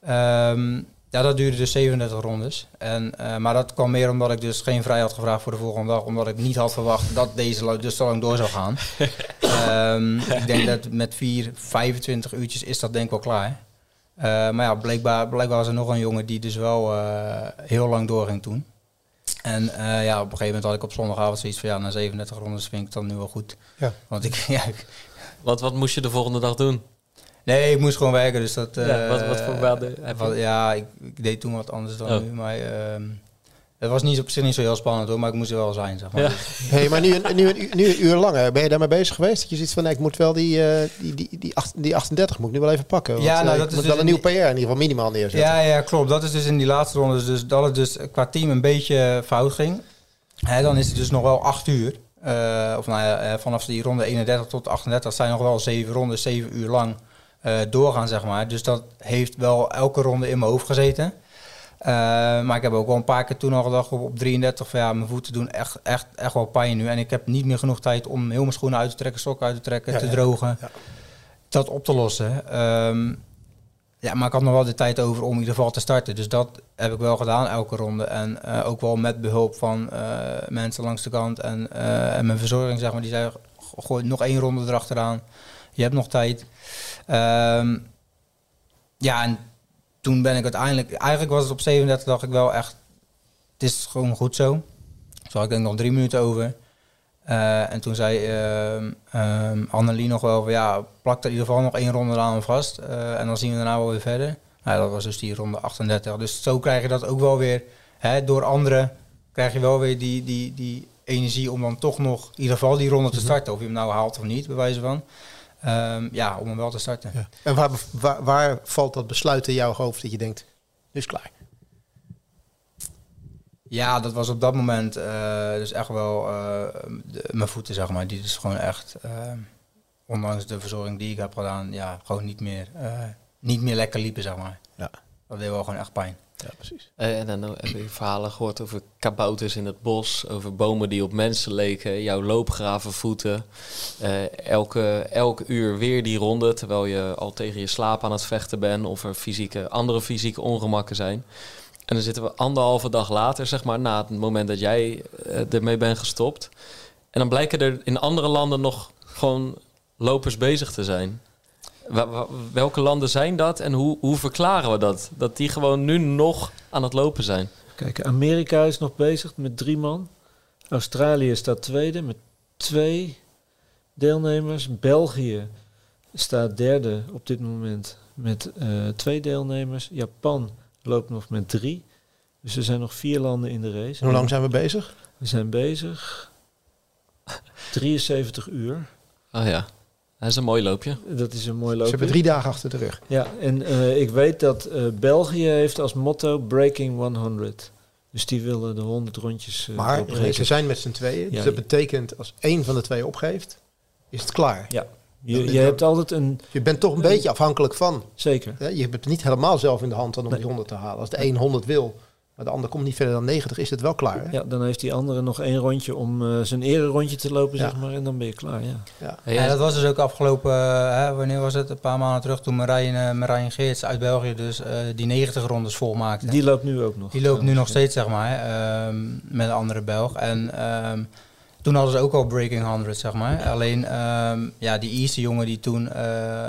Ehm, ja, dat duurde dus 37 rondes. En, maar dat kwam meer omdat ik dus geen vrij had gevraagd voor de volgende dag. Omdat ik niet had verwacht dat deze dus zo lang door zou gaan. Ehm, ik denk dat met 4, 25 uurtjes is dat denk ik wel klaar. Eh, maar ja, blijkbaar, blijkbaar was er nog een jongen die dus wel eh, heel lang doorging toen. En eh, ja, op een gegeven moment had ik op zondagavond zoiets van ja, na 37 rondes vind ik het dan nu wel goed. Ja. Want ik, ja, ik- Wat, wat moest je de volgende dag doen? nee, ik moest gewoon werken, dus dat... Ja, wat- wat voor baan heb je? wat- Ja, ik, ik deed toen wat anders dan Oh. nu, maar ehm, het was niet op zich niet zo heel spannend hoor, maar ik moest er wel zijn, zeg maar. Ja. Dus- Hey, maar nu, een- nu, een, nu een uur langer. Ben je daarmee bezig geweest? Dat je ziet van, nee, ik moet wel die, eh, die, die, die, acht- die 38 moet ik nu wel even pakken. Want, Ja, nou, eh, dat ik is moet dus wel een nieuw PR in ieder geval minimaal neerzetten. Ja, ja, klopt. Dat is dus in die laatste ronde. Dus dat het dus qua team een beetje fout ging. Hè, dan is het dus nog wel acht uur. Eh, of nou ja, eh, vanaf die ronde 31 tot 38 zijn nog wel zeven rondes, zeven uur lang eh, doorgaan, zeg maar. Dus dat heeft wel elke ronde in mijn hoofd gezeten. Eh, maar ik heb ook wel een paar keer toen al gedacht op, op 33 van ja, mijn voeten doen echt, echt, echt wel pijn nu. En ik heb niet meer genoeg tijd om heel mijn schoenen uit te trekken, sokken uit te trekken, Ja, te ja, drogen. ja. Dat op te lossen. Ehm, ja, maar ik had nog wel de tijd over om in ieder geval te starten. Dus dat heb ik wel gedaan elke ronde. En eh, ook wel met behulp van eh, mensen langs de kant en, en mijn verzorging, zeg maar. Die zei, "Go- gooi nog één ronde erachteraan. Je hebt nog tijd. Ehm, ja, en toen ben ik uiteindelijk... Eigenlijk was het op 37, dacht ik wel echt... Het is gewoon goed zo. Toen had ik denk nog drie minuten over. Eh, en toen zei ehm, Annelie nog wel van ja, plak er in ieder geval nog één ronde aan vast. eh, en dan zien we daarna wel weer verder. Nou, dat was dus die ronde 38. Dus zo krijg je dat ook wel weer. Hè, door anderen krijg je wel weer die, die, die energie om dan toch nog in ieder geval die ronde te starten. Of je hem nou haalt of niet, bij wijze van. Ehm, ja, om hem wel te starten. Ja. En waar, waar, waar valt dat besluit in jouw hoofd dat je denkt, nu is klaar? Ja, dat was op dat moment eh, dus echt wel eh, de- mijn voeten, zeg maar. Die dus gewoon echt, eh, ondanks de verzorging die ik heb gedaan, ja, gewoon niet meer, niet meer lekker liepen, zeg maar. Ja. Dat deed wel gewoon echt pijn. Ja, precies. Eh, en dan heb je verhalen gehoord over kabouters in het bos, over bomen die op mensen leken, jouw loopgravenvoeten. Eh, elke, elk uur weer die ronde, terwijl je al tegen je slaap aan het vechten bent of er fysieke, andere fysieke ongemakken zijn. En dan zitten we anderhalve dag later, zeg maar, na het moment dat jij eh, ermee bent gestopt. En dan blijken er in andere landen nog gewoon lopers bezig te zijn. Welke landen zijn dat en hoe, hoe verklaren we dat? Dat die gewoon nu nog aan het lopen zijn. Kijk, Amerika is nog bezig met drie man. Australië staat tweede met twee deelnemers. België staat derde op dit moment met eh, twee deelnemers. Japan loopt nog met drie. Dus er zijn nog vier landen in de race. En hoe lang zijn we bezig? We zijn bezig 73 uur. Oh ja, dat is een mooi loopje. Dat is een mooi Ze loopje. hebben drie dagen achter de rug. Ja, en eh, ik weet dat eh, België heeft als motto Breaking 100. Dus die willen de 100 rondjes uh, Maar ze zijn met z'n tweeën. Dus dat betekent als één van de twee opgeeft, is het klaar. Ja, je, je hebt altijd een... Je bent toch een beetje afhankelijk van. Zeker. Je hebt het niet helemaal zelf in de hand dan om Nee. die 100 te halen. Als de een 100 wil, maar de ander komt niet verder dan 90, is het wel klaar. Hè? Ja, dan heeft die andere nog één rondje om eh, zijn ererondje te lopen, Ja. zeg maar. En dan ben je klaar, ja. Ja. Dat was dus ook afgelopen, eh, hè, wanneer was het? Een paar maanden terug toen Marijn, Marijn Geerts uit België dus eh, die 90 rondes volmaakte. Die loopt nu ook nog. Die loopt nu nog steeds, zeg maar, ehm, met een andere Belg. En ehm, toen hadden ze ook al Breaking 100, zeg maar. Alleen, ehm, ja, die Ierse jongen die toen eh,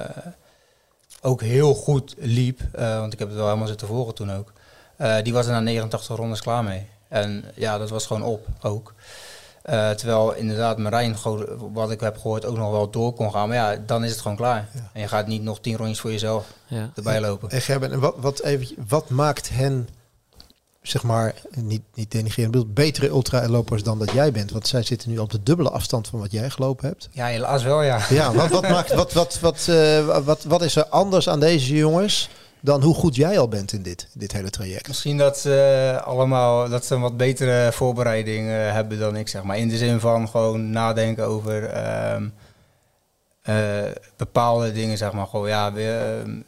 ook heel goed liep, eh, want ik heb het wel helemaal zitten volgen toen ook. Eh, die was er na 89 rondes klaar mee. En ja, dat was gewoon op ook. Eh, terwijl inderdaad Marijn, gewoon, wat ik heb gehoord, ook nog wel door kon gaan. Maar ja, dan is het gewoon klaar. Ja. En je gaat niet nog 10 rondjes voor jezelf Ja. erbij lopen. En Gerben, en wat, wat, even, wat maakt hen, zeg maar, niet, niet denigreren, bedoel, betere ultralopers dan dat jij bent? Want zij zitten nu op de dubbele afstand van wat jij gelopen hebt. Ja, helaas wel, ja. Ja, wat, wat, maakt, wat, wat, wat, eh, wat, wat is er anders aan deze jongens dan hoe goed jij al bent in dit, dit hele traject? Misschien dat ze allemaal dat ze een wat betere voorbereiding eh, hebben dan ik, zeg maar. In de zin van gewoon nadenken over ehm, eh, bepaalde dingen, zeg maar. Gewoon, ja, weer, ehm,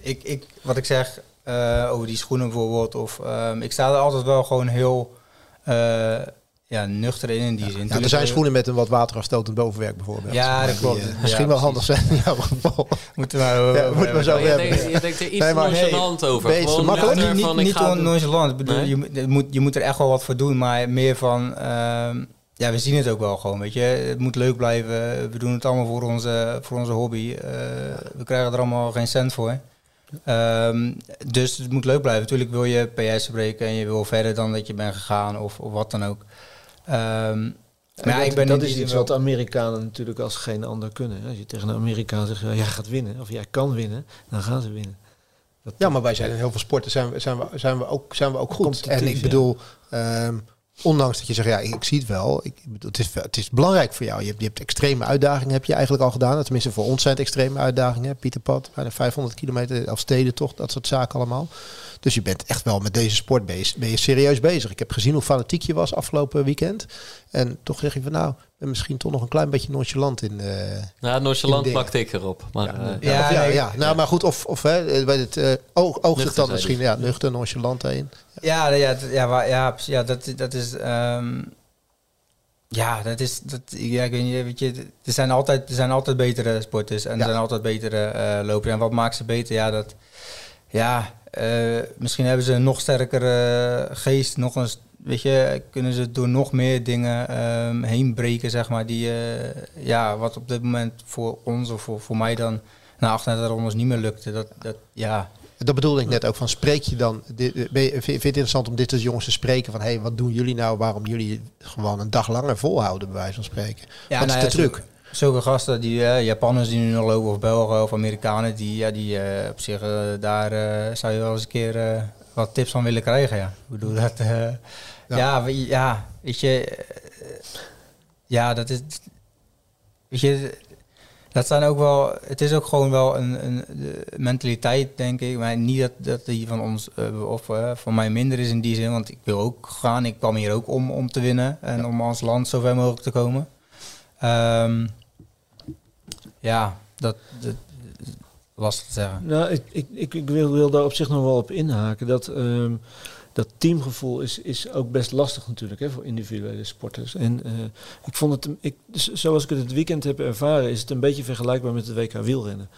ik, ik, wat ik zeg eh, over die schoenen bijvoorbeeld. Of, ehm, ik sta er altijd wel gewoon heel eh, ja, nuchter in, in die zin. Ja, er zijn schoenen met een wat waterafstotend bovenwerk bijvoorbeeld. Ja, dat klopt. eh, Ja, misschien wel handig zijn in jouw geval. Moeten we Ja, moeten we zo hebben. je, hebben. denkt, je denkt er iets Nee, te maar- nonchalant over. ben je te Gewoon makkelijk? nuchter niet, van, niet, nonchalant. Bedoel, Nee? je, moet- je, moet, je moet er echt wel wat voor doen, maar meer van... ehm, ja, we zien het ook wel gewoon, weet je. Het moet leuk blijven. We doen het allemaal voor onze, voor onze hobby. Eh, we krijgen er allemaal geen cent voor. Ehm, dus het moet leuk blijven. Natuurlijk wil je PS breken en je wil verder dan dat je bent gegaan of, of wat dan ook. Ehm, maar ja, dat, ik ben dat is iets wel- wat de Amerikanen natuurlijk als geen ander kunnen. Als je tegen een Amerikaan zegt, ja, jij gaat winnen, of jij kan winnen, dan gaan ze winnen. Dat, Ja, maar wij zijn in heel veel sporten zijn we, zijn we, zijn we, ook, zijn we ook goed. En ik ja. bedoel, ehm, ondanks dat je zegt, ja, ik zie het wel. Ik het, is, het is belangrijk voor jou. Je hebt, je hebt extreme uitdagingen, heb je eigenlijk al gedaan. Tenminste, voor ons zijn het extreme uitdagingen. Pieterpad, bijna 500 kilometer, of steden toch, dat soort zaken allemaal. Dus je bent echt wel met deze sport bezig, ben je serieus bezig. Ik heb gezien hoe fanatiek je was afgelopen weekend. En toch zeg je van, nou, ben misschien toch nog een klein beetje nonchalant in... eh, Ja, nonchalant in dingen. plakte ik erop. Maar, ja, eh, ja, Ja, nee. Nou, maar goed, of, of hè, bij het eh, oog, oogst het dan misschien, ja, nuchter, nonchalant in. Ja, ja, ja, ja, precies. ja dat, dat is. ehm, ja, dat is. Dat, ja, ik weet niet, weet je, er zijn altijd, er zijn altijd betere sporters en Ja. er zijn altijd betere eh lopers. En wat maakt ze beter? Ja, dat. Ja, eh, misschien hebben ze een nog sterkere geest, nog eens. Weet je, kunnen ze door nog meer dingen ehm, heen breken, zeg maar. Die, eh, ja, wat op dit moment voor ons of voor, voor mij dan na 38 rondes niet meer lukte. Dat, dat, ja, Dat bedoelde ik net ook van, spreek je dan, dit, eh, je, vind je het interessant om dit als jongens te spreken van, hé, hey, wat doen jullie nou, waarom jullie gewoon een dag langer volhouden, bij wijze van spreken. Ja, wat nou is ja, de truc? Zulke gasten, die eh, Japanners die nu nog lopen, of Belgen of Amerikanen, die, ja, die eh, op zich, eh, daar zou je wel eens een keer wat tips van willen krijgen. Ja. Ik bedoel, dat, ja. we- ja, weet je, ja, dat is, weet je, dat zijn ook wel, het is ook gewoon wel een, een de mentaliteit, denk ik. Maar niet dat, dat die van ons of eh, van mij minder is in die zin, want ik wil ook gaan. Ik kwam hier ook om, om te winnen en om als land zo ver mogelijk te komen. Ehm, ja, dat, dat, lastig te zeggen. Nou, ik, ik, ik, wil, wil daar op zich nog wel op inhaken. Dat, ehm, dat teamgevoel is, is ook best lastig natuurlijk hè, voor individuele sporters. En eh, ik vond het, ik, zoals ik het het weekend heb ervaren, is het een beetje vergelijkbaar met het WK wielrennen.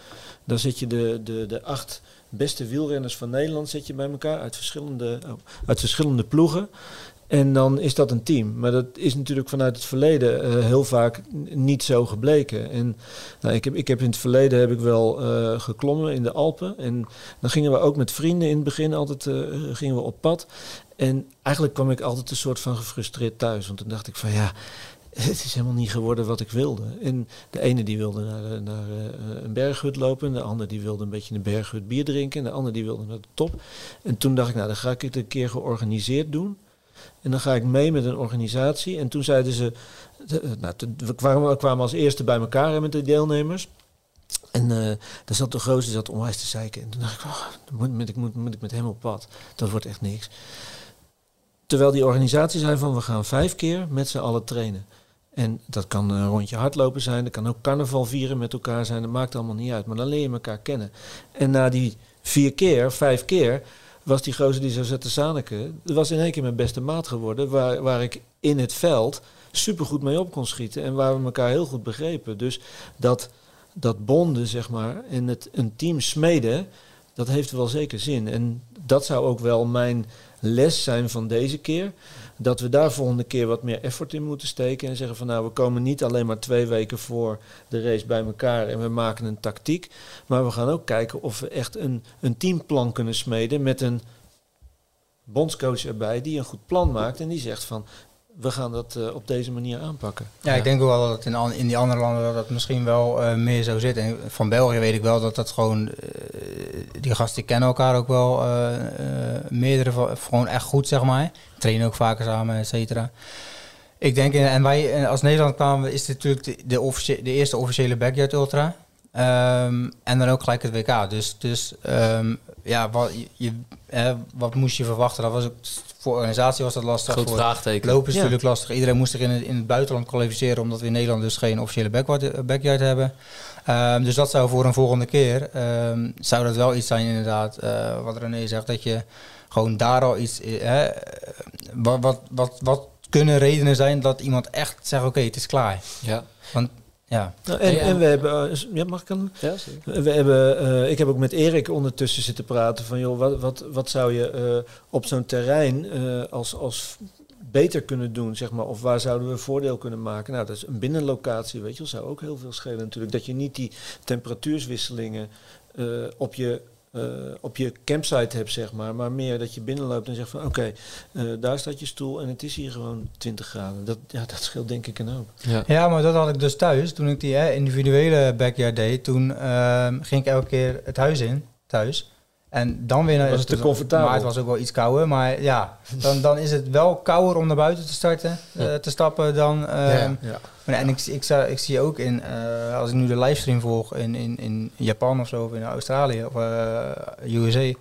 Dan zet je de, de, de acht beste wielrenners van Nederland zet je bij elkaar uit verschillende, oh, uit verschillende ploegen. En dan is dat een team. Maar dat is natuurlijk vanuit het verleden eh, heel vaak niet zo gebleken. En nou, ik, heb, ik heb in het verleden heb ik wel eh, geklommen in de Alpen. En dan gingen we ook met vrienden in het begin altijd eh, gingen we op pad. En eigenlijk kwam ik altijd een soort van gefrustreerd thuis. Want dan dacht ik van ja, het is helemaal niet geworden wat ik wilde. En de ene die wilde naar, naar een berghut lopen, de ander die wilde een beetje een berghut bier drinken, en de ander die wilde naar de top. En toen dacht ik, nou dan ga ik het een keer georganiseerd doen. En dan ga ik mee met een organisatie. En toen zeiden ze, nou, we, kwamen, kwamen als eerste bij elkaar met de deelnemers. En uh, daar zat de grootste zat onwijs te zeiken. En toen dacht ik, oh, moet, ik, moet, moet ik met hem op pad. Dat wordt echt niks. Terwijl die organisatie zei van, we gaan vijf keer met z'n allen trainen. En dat kan een rondje hardlopen zijn, dat kan ook carnaval vieren met elkaar zijn, dat maakt allemaal niet uit. Maar dan leer je elkaar kennen. En na die vier keer, vijf keer, was die gozer die zo zette Saneke, dat was in één keer mijn beste maat geworden, waar, waar ik in het veld supergoed mee op kon schieten en waar we elkaar heel goed begrepen. Dus dat, dat bonden, zeg maar, en het een team smeden, dat heeft wel zeker zin. En dat zou ook wel mijn les zijn van deze keer. Dat we daar volgende keer wat meer effort in moeten steken. En zeggen van nou, we komen niet alleen maar twee weken voor de race bij elkaar en we maken een tactiek. Maar we gaan ook kijken of we echt een, een teamplan kunnen smeden met een bondscoach erbij die een goed plan maakt en die zegt van we gaan dat uh, op deze manier aanpakken. Ja, ik denk ook wel dat in, in die andere landen dat, dat misschien wel uh, meer zo zit. En van België weet ik wel dat dat gewoon, uh, die gasten kennen elkaar ook wel, meerdere van, gewoon echt goed zeg maar. Trainen ook vaker samen, et cetera. Ik denk, en wij als Nederland kwamen, is dit natuurlijk de, de, de eerste officiële Backyard Ultra. Um, en dan ook gelijk het WK. Dus, dus um, ja, wat, je, wat moest je verwachten? Dat was ook voor organisatie was dat lastig. Groot voor vraagteken. Lopen is natuurlijk lastig. Iedereen moest zich in het, in het buitenland kwalificeren, omdat we in Nederland dus geen officiële backyard, backyard hebben. Um, dus dat zou voor een volgende keer, um, zou dat wel iets zijn inderdaad, uh, wat René zegt, dat je gewoon daar al iets, uh, wat, wat, wat, wat kunnen redenen zijn dat iemand echt zegt, oké, okay, het is klaar. Ja. Want ja. Nou, en, en we hebben, uh, ja, mag ik dan? Ja, we hebben, uh, ik heb ook met Erik ondertussen zitten praten van, joh, wat, wat, wat zou je uh, op zo'n terrein als, als beter kunnen doen, zeg maar, of waar zouden we voordeel kunnen maken? Nou, dat is een binnenlocatie, weet je, zou ook heel veel schelen natuurlijk. Dat je niet die temperatuurswisselingen op je uh, op je campsite hebt, zeg maar. Maar meer dat je binnenloopt en zegt van oké, okay, uh, daar staat je stoel en het is hier gewoon 20 graden. Dat, ja, dat scheelt denk ik een hoop. Ja. ja, maar dat had ik dus thuis. Toen ik die hè, individuele backyard deed, toen uh, ging ik elke keer het huis in, thuis. En dan weer was het te comfortabel. Maar het was ook wel iets kouder. Maar ja, dan, dan is het wel kouder om naar buiten te starten, ja. te stappen dan. Ja, ja. En ik, ik, ik, zie ook in, uh, als ik nu de livestream volg in, in, in Japan of zo, of in Australië of uh, USA,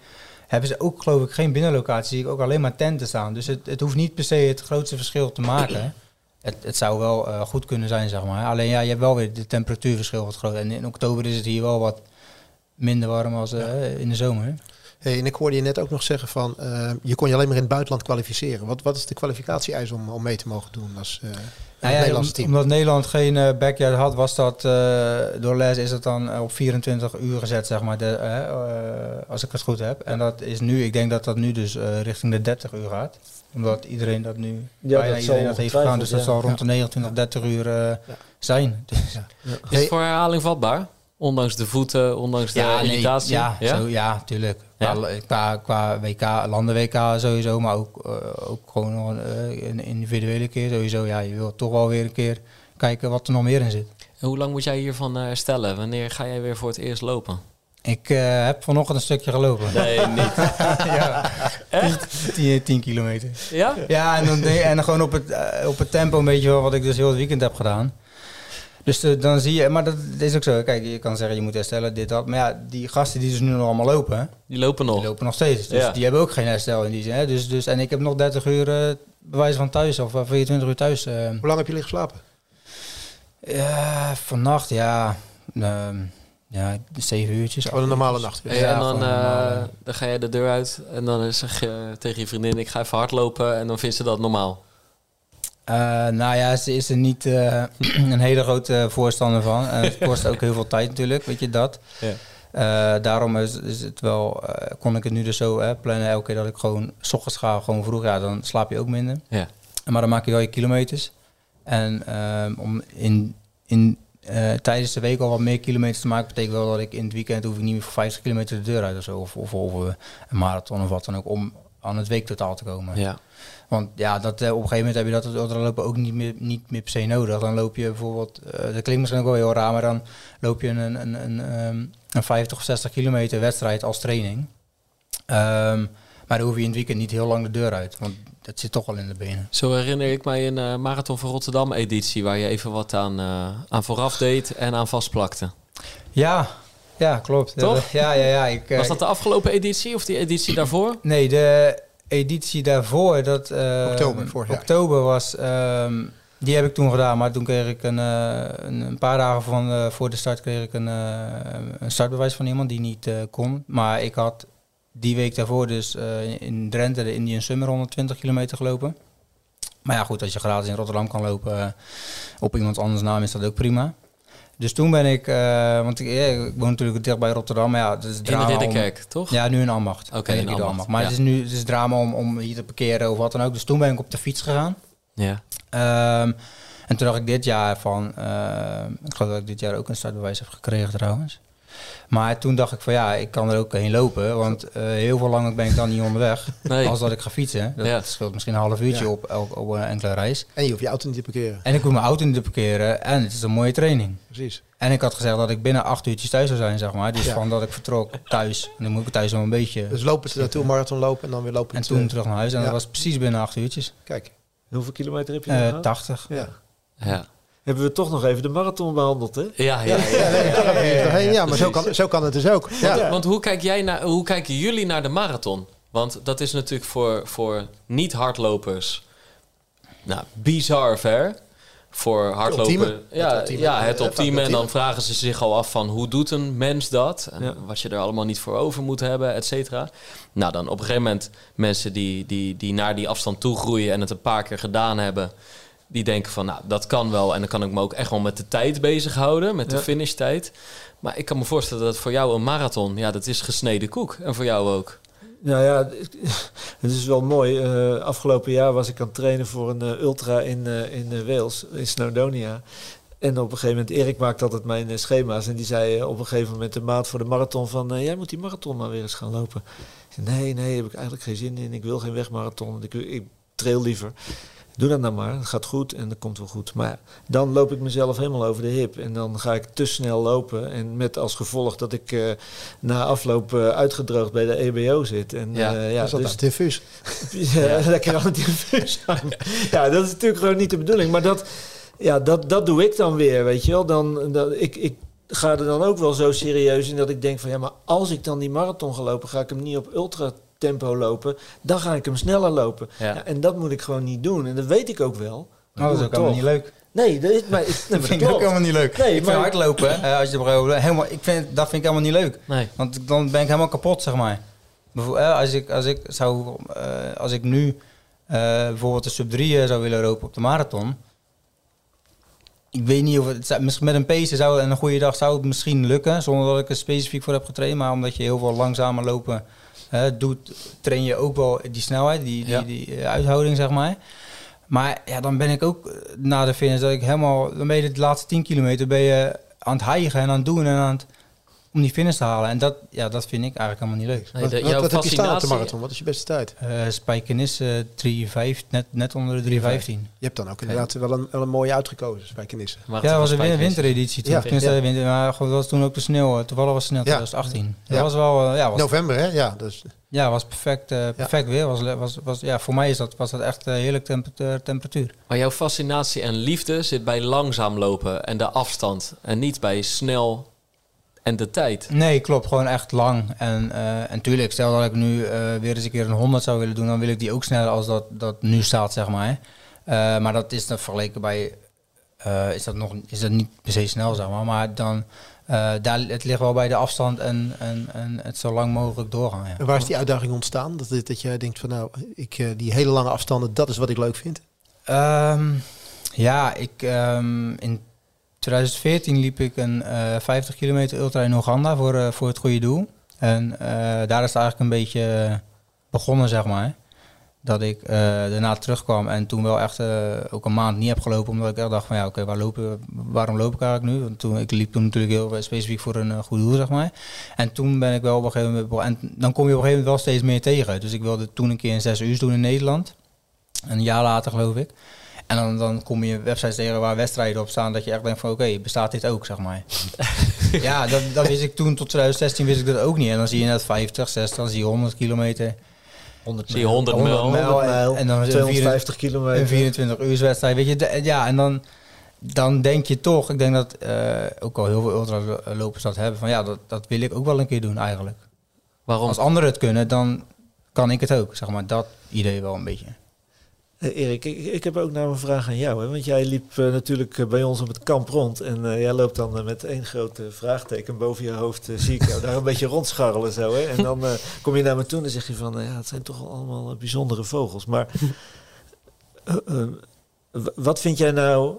hebben ze ook geloof ik geen binnenlocatie. Zie ik ook alleen maar tenten staan. Dus het, het hoeft niet per se het grootste verschil te maken. Het, het zou wel uh, goed kunnen zijn, zeg maar. Alleen ja, je hebt wel weer de temperatuurverschil wat groot. En in oktober is het hier wel wat minder warm als ja. in de zomer. Hey, en ik hoorde je net ook nog zeggen van uh, je kon je alleen maar in het buitenland kwalificeren. Wat, wat is de kwalificatie-eis om, om mee te mogen doen als uh, nou ja, Nederlandse team? Omdat Nederland geen uh, backyard had, was dat door les is het dan op 24 uur gezet, zeg maar, de, als ik het goed heb. En dat is nu, ik denk dat dat nu dus richting de 30 uur gaat. Omdat iedereen dat nu, ja, bijna dat iedereen dat heeft gedaan. Dus dat zal rond de 29, 30 uur zijn. Dus. Is het voor herhaling vatbaar? Ondanks de voeten, ondanks de ja, irritatie? ja, ja? Zo, ja, tuurlijk. Ja. Qua, qua WK, landen WK sowieso, maar ook, uh, ook gewoon nog een, uh, een, individuele keer sowieso. Ja, je wilt toch wel weer een keer kijken wat er nog meer in zit. En hoe lang moet jij hiervan herstellen? Wanneer ga jij weer voor het eerst lopen? Ik uh, heb vanochtend een stukje gelopen. Nee, niet. ja. Echt? 10, 10 kilometer. Ja? Ja, en dan, en dan gewoon op het, op het tempo een beetje wat ik dus heel het weekend heb gedaan. Dus de, dan zie je, maar dat is ook zo. Kijk, je kan zeggen je moet herstellen, dit, dat. Maar ja, die gasten die dus nu nog allemaal lopen. Die lopen nog. Die lopen nog steeds. Dus ja. die hebben ook geen herstel in die zin. Hè? Dus, dus, en ik heb nog 30 uur uh, bewijs van thuis of 24 uur thuis. Uh. Hoe lang heb je liggen slapen? Ja, vannacht, ja. Uh, ja, zeven uurtjes. Gewoon een normale nacht. Ja, en dan, uh, dan ga je de deur uit en dan zeg je tegen je vriendin: Ik ga even hardlopen. En dan vindt ze dat normaal. Uh, nou ja, ze is er niet uh, een hele grote voorstander van. En het kost ook heel veel tijd natuurlijk, weet je dat. Ja. Uh, daarom is, is, het wel, kon ik het nu dus zo plannen elke keer dat ik gewoon s ochtends ga, gewoon vroeg, ja, dan slaap je ook minder. Ja. Maar dan maak je wel je kilometers. En ehm, om in, in, tijdens de week al wat meer kilometers te maken, betekent wel dat ik in het weekend hoef ik niet meer voor 50 kilometer de deur uit of zo. Of, of, of een marathon of wat dan ook. Om aan het weektotaal te komen. Ja. Want ja, dat, eh, op een gegeven moment heb je dat ultralopen ook niet meer, niet meer per se nodig. Dan loop je bijvoorbeeld, eh, dat klinkt misschien ook wel heel raar, maar dan loop je een, een, een, een, ehm, een 50 of 60 kilometer wedstrijd als training. Ehm, maar dan hoef je in het weekend niet heel lang de deur uit, want dat zit toch al in de benen. Zo herinner ik mij een eh, Marathon van Rotterdam editie waar je even wat aan, aan vooraf deed en aan vastplakte. Ja, ja klopt. Toch? Ja, ja, ja. Ik, Was dat de afgelopen editie of die editie daarvoor? Nee, de editie daarvoor, dat... eh, Oktober, vorig jaar. Oktober was... ehm, die heb ik toen gedaan, maar toen kreeg ik een, eh, een, een paar dagen van, eh, voor de start kreeg ik een, een startbewijs van iemand die niet kon. Maar ik had die week daarvoor dus in Drenthe de Indian Summer 120 kilometer gelopen. Maar ja, goed, als je gratis in Rotterdam kan lopen op iemand anders naam is dat ook prima. Dus toen ben ik, eh, want ik, ja, ik woon natuurlijk dicht bij Rotterdam, maar ja, het is In drama om- Ridderkerk, toch? ja, nu in Ambacht. Oké, in door Ambacht, Maar ja. het is nu het is drama om, om hier te parkeren of wat dan ook. Dus toen ben ik op de fiets gegaan. Ja. Ehm, en toen dacht ik dit jaar van... ehm, ik geloof dat ik dit jaar ook een startbewijs heb gekregen trouwens. Maar toen dacht ik van ja, ik kan er ook heen lopen. Want eh, heel veel langer ben ik dan niet onderweg. Nee. Als dat ik ga fietsen. Dat Ja. scheelt misschien een half uurtje Ja. op, elk, op een enkele reis. En je hoeft je auto niet te parkeren. En ik hoef mijn auto niet te parkeren. En het is een mooie training. Precies. En ik had gezegd dat ik binnen acht uurtjes thuis zou zijn, zeg maar. Dus Ja. van dat ik vertrok thuis. En dan moet ik thuis nog een beetje... Dus lopen ze naartoe, marathon lopen en dan weer lopen. En toen eh, terug naar huis. En ja. dat was precies binnen acht uurtjes. Kijk. Hoeveel kilometer heb je Eh nog gehad? 80. Ja. Ja. Hebben we toch nog even de marathon behandeld, hè? Ja, ja, Ja, ja. maar zo kan, zo kan het dus ook. Ja. Want, want hoe, kijk jij naar, hoe kijken jullie naar de marathon? Want dat is natuurlijk voor, voor niet-hardlopers nou, bizar ver. Voor hardlopen. Ja, Het ultieme. ja, het En dan vragen ze zich al af van hoe doet een mens dat? En Ja. wat je er allemaal niet voor over moet hebben, et cetera. Nou, dan op een gegeven moment mensen die, die, die naar die afstand toe groeien en het een paar keer gedaan hebben. Die denken van, nou, dat kan wel. En dan kan ik me ook echt wel met de tijd bezighouden, met de Ja. finishtijd. Maar ik kan me voorstellen dat voor jou een marathon, ja, dat is gesneden koek. En voor jou ook. Nou ja, het is wel mooi. Eh, afgelopen jaar was ik aan het trainen voor een eh, ultra in, eh, in Wales, in Snowdonia. En op een gegeven moment, Erik maakt altijd mijn schema's. En die zei op een gegeven moment de maat voor de marathon van... jij moet die marathon maar weer eens gaan lopen. Ik zei, nee, nee, heb ik eigenlijk geen zin in. Ik wil geen wegmarathon. Ik, ik trail liever. Doe dat nou maar. Het gaat goed en dat komt wel goed. Maar dan loop ik mezelf helemaal over de hip. En dan ga ik te snel lopen. En met als gevolg dat ik eh, na afloop eh, uitgedroogd bij de EBO zit. En, Ja, eh, ja, dat is dus diffuus. ja, lekker aan het diffuus. Ja, dat is natuurlijk gewoon niet de bedoeling. Maar dat, ja, dat, dat doe ik dan weer, weet je wel. Dan, dat, ik, ik ga er dan ook wel zo serieus in dat ik denk van... ja, maar als ik dan die marathon ga lopen... ga ik hem niet op ultra tempo lopen. Dan ga ik hem sneller lopen. Ja. Ja, en dat moet ik gewoon niet doen. En dat weet ik ook wel. Maar Nou, dat is ook het helemaal niet leuk. Nee, dat is, maar, Dat vind ik ook helemaal niet leuk. Nee, ik maar- vind hardlopen, eh, als je helemaal, ik vind, dat vind ik helemaal niet leuk. Nee. Want dan ben ik helemaal kapot, zeg maar. Eh, als, ik, als, ik zou, eh, als ik nu eh, bijvoorbeeld de sub 3 zou willen lopen op de marathon. Ik weet niet of het met een pace zou en een goede dag zou het misschien lukken, zonder dat ik er specifiek voor heb getraind. Maar omdat je heel veel langzamer lopen doet, train je ook wel die snelheid, die, die, Ja. die eh, uithouding, zeg maar. Maar ja, dan ben ik ook eh, na de finish dat ik helemaal, dan ben je de laatste 10 kilometer ben je aan het hijgen en aan het doen en aan het om die finish te halen. En dat, ja, dat vind ik eigenlijk helemaal niet leuk. Nee, de- wat, heb je staan op de marathon? Wat is je beste tijd? Uh, Spijkenis eh 3,5, net, net onder de 3,15. Je hebt dan ook inderdaad wel een, wel een mooie uitgekozen, Spijkenissen. Maar Ja, dat was een wintereditie toen. Ja, winter, maar goed, dat was toen ook de sneeuw. eh, Toevallig was het sneeuw, 2018. Dat Ja. was wel, eh, ja, was, November, hè? Ja, dus ja, was perfect, eh, perfect weer. Was, was, was, ja, voor mij is dat, was dat echt uh, heerlijk temperatuur. temperatuur. Maar jouw fascinatie en liefde zit bij langzaam lopen en de afstand. En niet bij snel en de tijd. Nee, klopt. Gewoon echt lang. En, eh en tuurlijk, stel dat ik nu eh, weer eens een keer een 100 zou willen doen, dan wil ik die ook sneller als dat, dat nu staat, zeg maar. Eh, maar dat is dan vergeleken bij, eh, is, dat nog, is dat niet per se snel, zeg maar. Maar dan, eh, daar, het ligt wel bij de afstand en, en, en het zo lang mogelijk doorgaan. Ja. En waar is die uitdaging ontstaan? Dat, dat jij denkt van nou, ik, die hele lange afstanden, dat is wat ik leuk vind. Ehm, ja, ik, ehm, in 2014 liep ik een eh 50 kilometer ultra in Oeganda voor, eh, voor het goede doel. En eh, daar is het eigenlijk een beetje begonnen, zeg maar. dat ik eh, daarna terugkwam en toen wel echt eh, ook een maand niet heb gelopen. Omdat ik echt dacht van ja, oké, waar lopen, waarom loop ik eigenlijk nu? Want toen, ik liep toen natuurlijk heel specifiek voor een goed doel, zeg maar. En toen ben ik wel op een gegeven moment... En dan kom je op een gegeven moment wel steeds meer tegen. Dus ik wilde toen een keer een zes uur doen in Nederland. Een jaar later geloof ik. En dan, dan kom je websites tegen waar wedstrijden op staan dat je echt denkt van oké, bestaat dit ook, zeg maar. ja, dat, dat wist ik toen tot 2016 wist ik dat ook niet. En dan zie je net 50, 60, dan zie je 100 kilometer. 100 Zie je 100 mijl. 100 mijl, en- en dan is het 250 kilometer. Een 24 uur wedstrijd, weet je. de- ja, en dan, dan denk je toch, ik denk dat eh, ook al heel veel ultralopers dat hebben, van ja, dat, dat wil ik ook wel een keer doen eigenlijk. Waarom? Als anderen het kunnen, dan kan ik het ook, zeg maar. Dat idee wel een beetje. Hey Erik, ik, ik heb ook nou een vraag aan jou. Hè? Want jij liep eh, natuurlijk eh, bij ons op het kamp rond. En eh, jij loopt dan eh, met één grote vraagteken boven je hoofd. eh, zie ik jou daar een beetje rondscharrelen zo. Hè? En dan eh, kom je naar me toe en dan zeg je van... eh, ja, het zijn toch allemaal eh, bijzondere vogels. Maar eh, eh, wat vind jij nou...